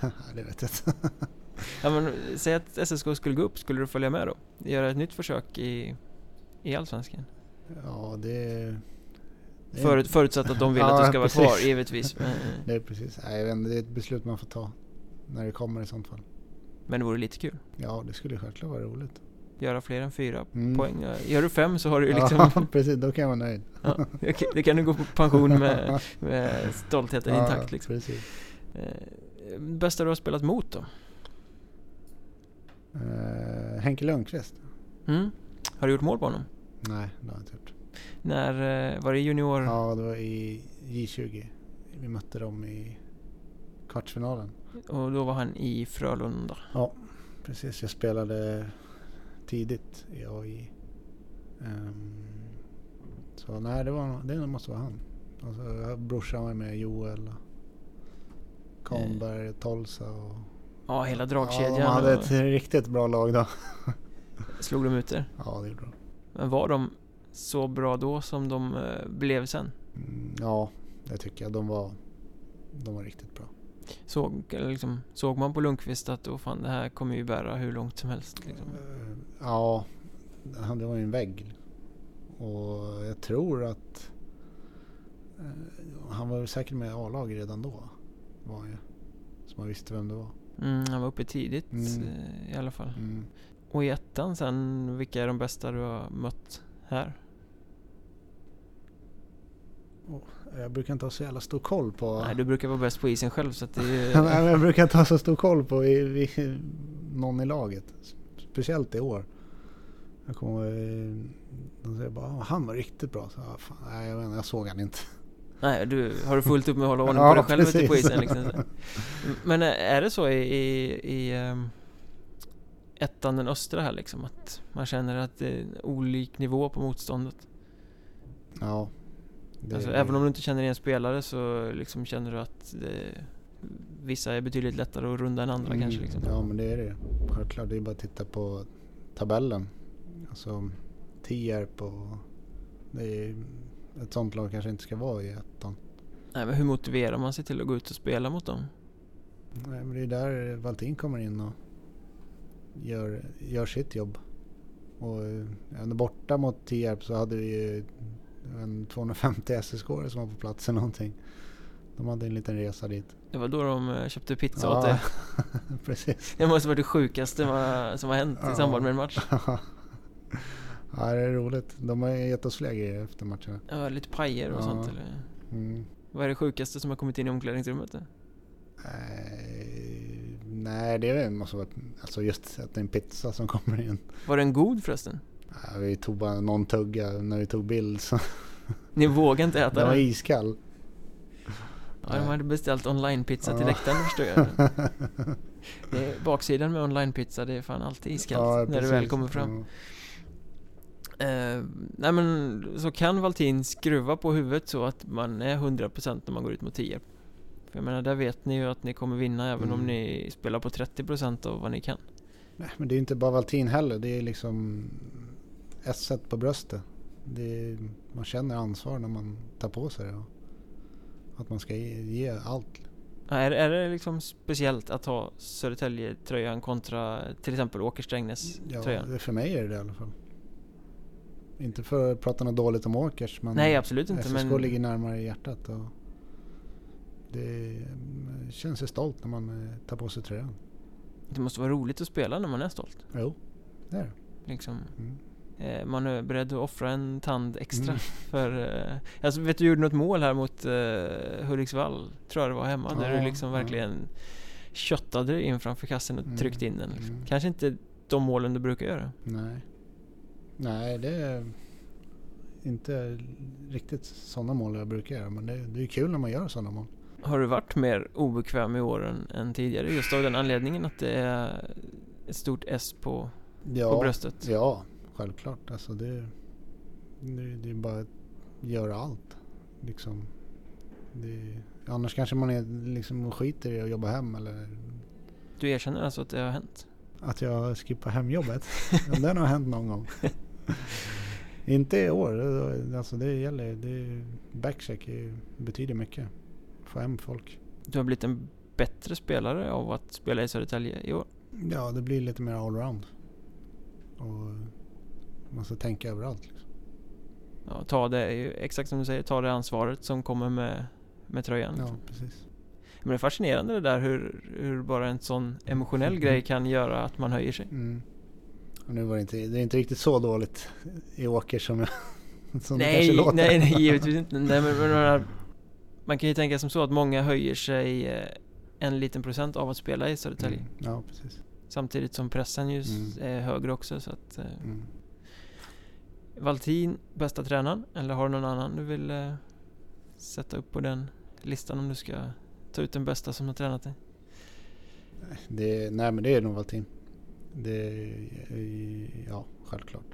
det vet jag inte. Ja men säg att SSK skulle gå upp, skulle du följa med då? Göra ett nytt försök i, i Allsvenskan? Ja, det Förut, förutsatt att de vill Ja, att du ska vara precis. kvar, givetvis. Men, Det är precis. Nej, jag vet inte, det är ett beslut man får ta. När det kommer i sånt fall. men det vore lite kul. Ja, det skulle självklart vara roligt. Göra fler än fyra Mm. poäng. Gör du fem så har du ju liksom... Ja, precis. Då kan jag vara nöjd. Ja, det kan- det kan du gå på pension med, med stoltheten Ja, intakt liksom. Precis. Eh, bästa du har spelat mot då? Uh, Henke Lundqvist? Mm? Har du gjort mål på honom? Nej, det har jag inte gjort. När, eh, var det junior? Ja, det var i J20. Vi mötte dem i kvartsfinalen. Och då var han i Frölunda. Precis, jag spelade tidigt i AI. Ehm, så nej, det, var, det måste vara han. Alltså, brorsan var med, Joel, Kahnberg, Tolsa och... Ja, hela Ja, dragkedjan. de hade och ett riktigt bra lag då. Slog de ut er? Ja, det gjorde de. Men var de så bra då som de eh, blev sen? Mm, ja, det tycker jag. De var, de var riktigt bra. Såg, liksom, såg man på Lundqvist att oh, fan, det här kommer ju bära hur långt som helst? Liksom. Eh, Ja, han- det var ju en vägg. Och jag tror att eh, han var säkert med i A-laget redan då. Var han ju. Så man visste vem det var. Mm, han var uppe tidigt Mm. i alla fall. Mm. Och i ettan sen, vilka är de bästa du har mött här? Jag brukar inte ha så jävla stor koll på... Nej, du brukar vara bäst på isen själv så att det är jag brukar inte ha så stor koll på i, i, någon i laget. Speciellt i år. Jag kommer ihåg, de säger bara "Ah, han var riktigt bra. Så, ah, fan, nej, jag, vet inte, jag såg han inte. Nej, du har du fullt upp med att hålla ordning Ja, på dig själv ute på precis. isen liksom. Men eh, är det så i, i, i ehm, ettan, den östra här liksom? Att man känner att det är en olik nivå på motståndet? Ja. Alltså, även om du inte känner igen spelare så liksom känner du att det, vissa är betydligt lättare att runda än andra Mm, kanske liksom? Ja men det är det Självklart, det är bara att titta på tabellen. Alltså Tierp och det är, ett sånt lag kanske inte ska vara i ettan. Nej, men hur motiverar man sig till att gå ut och spela mot dem? Nej, men det är där Valtin kommer in och gör, gör sitt jobb. Och eh, även borta mot Tierp så hade vi ju en 250 SSK som var på plats eller någonting. De hade en liten resa dit. Det var då de eh, köpte pizza åt dig. precis. Det måste vara det sjukaste som har hänt i Ja. samband med en match. ja, det är roligt. De har gett oss fler grejer efter matcherna. Ja, lite pajer och Ja. sånt eller? Mm. Vad är det sjukaste som har kommit in i omklädningsrummet? då? Nej, det är väl- måste vara alltså just att det är en pizza som kommer in. Var den god förresten? Ja, vi tog bara någon tugga när vi tog bild. Så Ni vågar inte äta Den var den? iskall. Ja, de hade beställt online-pizza till Ja. läktaren förstår jag. Det baksidan med online-pizza, det är fan alltid iskallt när det väl precis. kommer fram. Ja. Eh, nej men, så kan Valtin skruva på huvudet så att man är 100% när man går ut mot 10 För jag menar, där vet ni ju att ni kommer vinna även om Mm. ni spelar på 30% av vad ni kan. Nej, men det är inte bara Valtin heller. Det är liksom S1 på bröstet. Det är, man känner ansvar när man tar på sig det. och Att man ska ge, ge allt. Är, är det liksom speciellt att ha Södertälje-tröjan kontra till exempel Åker Ja, Strängnäs-tröjan? det, för mig är det det i alla fall. Inte för att prata något dåligt om Åkers. Men Nej, absolut inte. SSK Men ligger närmare hjärtat. Och det känns ju stolt när man eh, tar på sig tröjan. det måste vara roligt att spela när man är stolt. Jo, det är det. Liksom, Mm. eh, man är beredd att offra en tand extra Mm. för... Eh, alltså vet du, gjorde något mål här mot eh, Hudiksvall, tror jag det var hemma, där Ja, du liksom ja. verkligen köttade dig in framför kassen och Mm, tryckte in den. Liksom. mm. Kanske inte de målen du brukar göra. Nej. Nej, det är inte riktigt sådana mål jag brukar göra. Men det, det är kul när man gör sådana mål. Har du varit mer obekväm i åren än tidigare? Just av den anledningen att det är ett stort S på, Ja, på bröstet? ja självklart. Alltså det, det, det är bara att göra allt. Liksom. Det, annars kanske man är liksom skiter i att jobba hem eller Du erkänner alltså att det har hänt? att jag skippar hemjobbet. Men Den har hänt någon gång. Inte i år. Alltså det gäller. Det, backcheck betyder mycket. Få hem folk. Du har blivit en bättre spelare av att spela i Södertälje i år? Ja, det blir lite mer allround. Och man ska tänka överallt. Liksom. Ja, ta det, exakt som du säger, ta det ansvaret som kommer med, med tröjan. Ja, precis. Men det är fascinerande det där hur, hur bara en sån emotionell grej kan göra att man höjer sig. Mm. Och nu var det inte, det är inte riktigt så dåligt i Åker som, jag, som det nej, kanske låter. nej, nej, givetvis inte. Nej, men, men, men, man kan ju tänka som så att många höjer sig eh, en liten procent av att spela i Södertälje. Mm. Ja, precis. Samtidigt som pressen ju Mm. är högre också så att... Eh, Mm. Valtin, bästa tränaren? Eller har du någon annan du vill eh, sätta upp på den listan om du ska ta ut den bästa som har tränat dig? Det, nej, men det är nog Valtin. Det ja, självklart.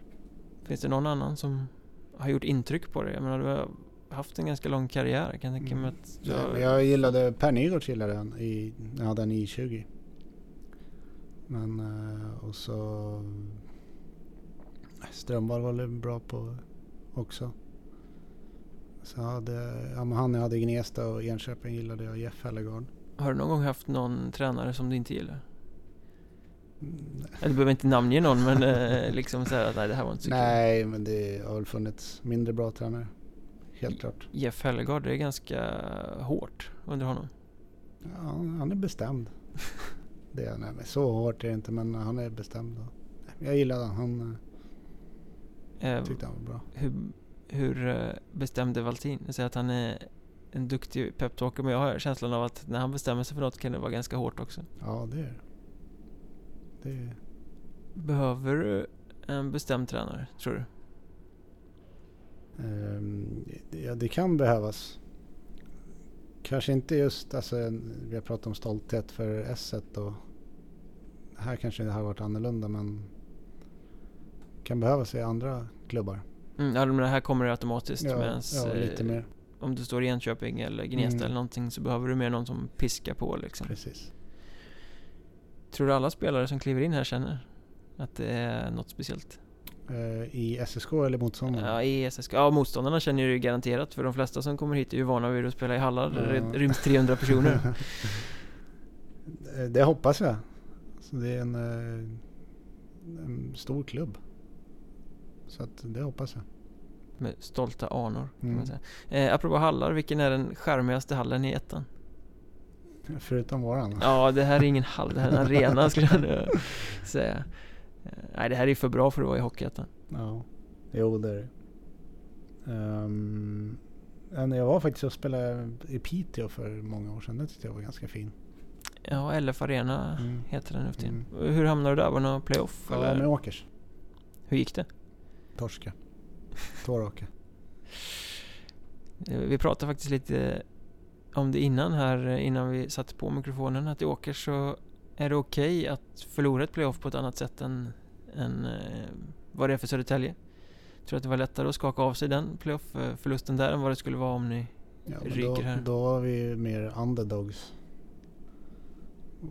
Finns det någon annan som har gjort intryck på dig? Jag menar, du har haft en ganska lång karriär. Jag kan tänka mig att Mm. Ja, har... men jag gillade Per Nygårds gillade han i, när jag hade en I20. Men eh, och så Strömvall var väl bra på också. Så jag hade, ja, men han jag hade i Gnesta och Enköping gillade jag Jeff Hellegard. Har du någon gång haft någon tränare som du inte gillar? Mm, Eller du behöver inte namnge någon men eh, liksom att nej det här var inte så kul. Nej, men det har väl funnits mindre bra tränare. Helt klart. Jeff Hellegard, det är ganska hårt under honom. Ja, han är bestämd. det är, nej, så hårt är det inte, men han är bestämd. Jag gillade han. Han Eh, eh, tyckte han var bra. hur, hur eh, bestämde Valtin? Jag säger att han är en duktig peptalker men jag har känslan av att när han bestämmer sig för något kan det vara ganska hårt också. Ja, det är det. det. Behöver du en bestämd tränare, tror du? Ehm, ja, det kan behövas. Kanske inte just, alltså, vi har pratat om stolthet för S1 och här kanske det har varit annorlunda men kan behövas i andra klubbar. Mm, ja, men det här kommer det automatiskt Ja, medans, ja, lite eh, mer. om du står i Enköping eller Gnesta Mm. eller någonting så behöver du mer någon som piskar på liksom. Precis. Tror du alla spelare som kliver in här känner att det är något speciellt? Eh, I SSK eller motståndarna? Ja, i SSK. Ja, motståndarna känner ju garanterat för de flesta som kommer hit är ju vana vid att spela i hallar där Ja. det ryms 300 personer. Det hoppas jag. Så det är en, eh, en stor klubb. Så att det hoppas jag. Med stolta anor kan Mm. man säga. Eh, apropå hallar, vilken är den charmigaste hallen i ettan? Förutom våran. Ja, det här är ingen hall, det här är en arena skulle jag säga. Eh, nej, det här är för bra för att vara i Hockeyettan. Ja, jo det är det. Um, jag var faktiskt och spelade i Piteå för många år sedan. Det tyckte jag var ganska fin. Ja, LF Arena Mm. heter den nu för tiden. Hur hamnade du där? Var det någon playoff? Ja, eller? med Åkers. Hur gick det? Torska. Två raka. Eh, Vi pratade faktiskt lite om det innan här, eh, innan vi satte på mikrofonen, att i Åkers så är det okej att förlora ett playoff på ett annat sätt än, än eh, vad det är för Södertälje. Jag tror att det var lättare att skaka av sig den playoff-förlusten där än vad det skulle vara om ni... Ja, ryker då, här. då var vi mer underdogs.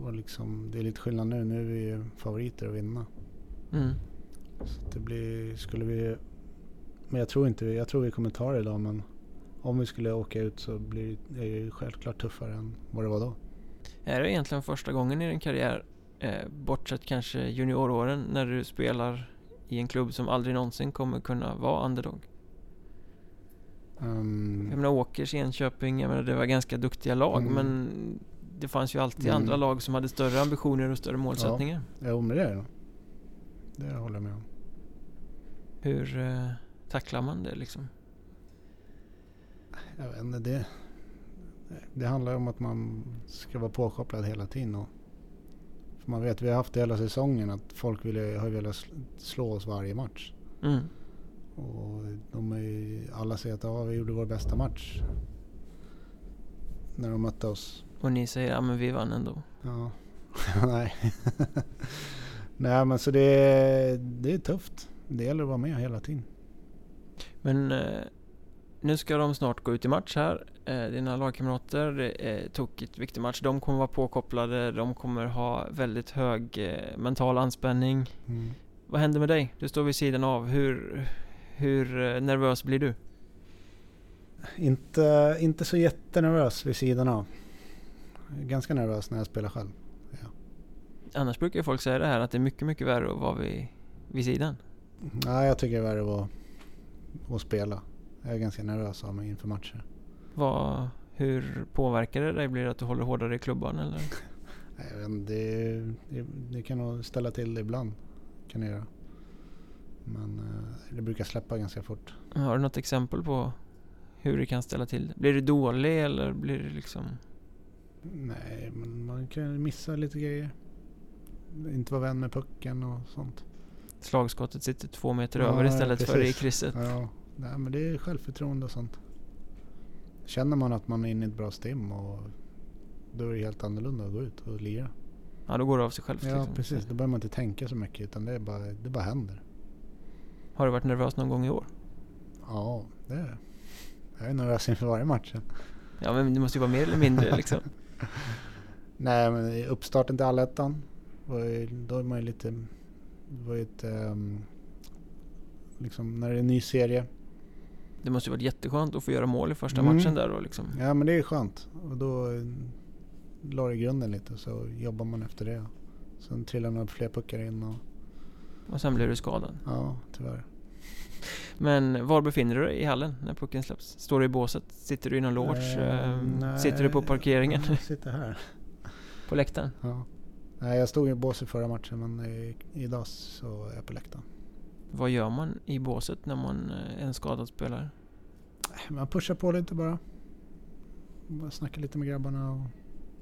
Och liksom, det är lite skillnad nu. Nu är vi favoriter att vinna. Mm. Så det blir, skulle vi... Men jag tror inte jag tror vi kommer ta det idag men om vi skulle åka ut så blir det självklart tuffare än vad det var då. Är det egentligen första gången i din karriär, eh, bortsett kanske junioråren, när du spelar i en klubb som aldrig någonsin kommer kunna vara underdog? Ehm, Jag menar Åkers, Enköping, jag menar det var ganska duktiga lag Mm. men det fanns ju alltid Mm. andra lag som hade större ambitioner och större målsättningar. jo men det är det. Det håller jag med om. Hur eh, tacklar man det liksom? Jag vet inte, det, det handlar om att man ska vara påkopplad hela tiden. Och, för man vet, vi har haft det hela säsongen att folk vill, har velat sl- slå oss varje match. Mm. Och de är, ju- alla säger att ja, vi gjorde vår bästa match. När de mötte oss. Och ni säger ja men vi vann ändå. Ja, nej. nej men så det det är tufft. Det gäller att vara med hela tiden. Men eh, nu ska de snart gå ut i match här. Eh, dina lagkamrater, det är tokigt viktig match. De kommer vara påkopplade, de kommer ha väldigt hög eh, mental anspänning. Mm. Vad händer med dig? Du står vid sidan av. Hur, hur eh, nervös blir du? Inte, inte så jättenervös vid sidan av. Ganska nervös när jag spelar själv. Annars brukar ju folk säga det här att det är mycket, mycket värre att vara vid, vid sidan. Nej, jag tycker det är värre att, att spela. Jag är ganska nervös av mig inför matcher. Vad, hur påverkar det dig? Blir det att du håller hårdare i klubban eller? Nej, Jag vet inte, det, det, det kan nog ställa till det ibland. Kan det göra. Men eh, det brukar släppa ganska fort. Har du något exempel på hur det kan ställa till det? Blir du dålig eller blir det liksom... Nej, men man kan missa lite grejer. Inte vara vän med pucken och sånt. Slagskottet sitter två meter Ja, över istället för i precis. krysset. Ja, nej, men det är självförtroende och sånt. Känner man att man är inne i ett bra stim och då är det helt annorlunda att gå ut och lira. Ja, då går det av sig självt. Ja, liksom. precis. Då behöver man inte tänka så mycket utan det, är bara, det bara händer. Har du varit nervös någon gång i år? Ja, det är det. Jag är nervös inför varje match. Ja, men det måste ju vara mer eller mindre liksom. Nej, men i uppstarten till allettan, då är man ju lite... Det var ju ett... ehm, liksom när det är en ny serie. Det måste ju varit jätteskönt att få göra mål i första Mm. matchen där då liksom. Ja, men det är skönt. Och då eh, la det grunden lite så jobbar man efter det. Sen trillar några fler puckar in och Och sen blir du skadad. ja, tyvärr. Men var befinner du dig i hallen när pucken släpps? Står du i båset? Sitter du i någon loge? Nej, Sitter du på parkeringen? Jag sitter här. på läktaren? Ja. Nej, jag stod i båset förra matchen men idag så är jag på läktaren. Vad gör man i båset när man eh, är en skadad spelare? Man pushar på lite bara. Bara snackar lite med grabbarna och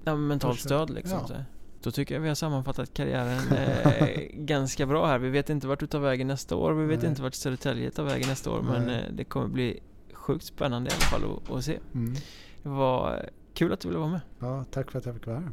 Ja, men mentalt Pusha. stöd liksom. Ja. Så. Då tycker jag vi har sammanfattat karriären eh, ganska bra här. Vi vet inte vart du tar vägen nästa år. Vi vet Nej. inte vart Södertälje tar vägen nästa år. Men Nej. eh, det kommer bli sjukt spännande i alla fall att, att se. mm. Det var kul att du ville vara med. Ja, tack för att jag fick vara här.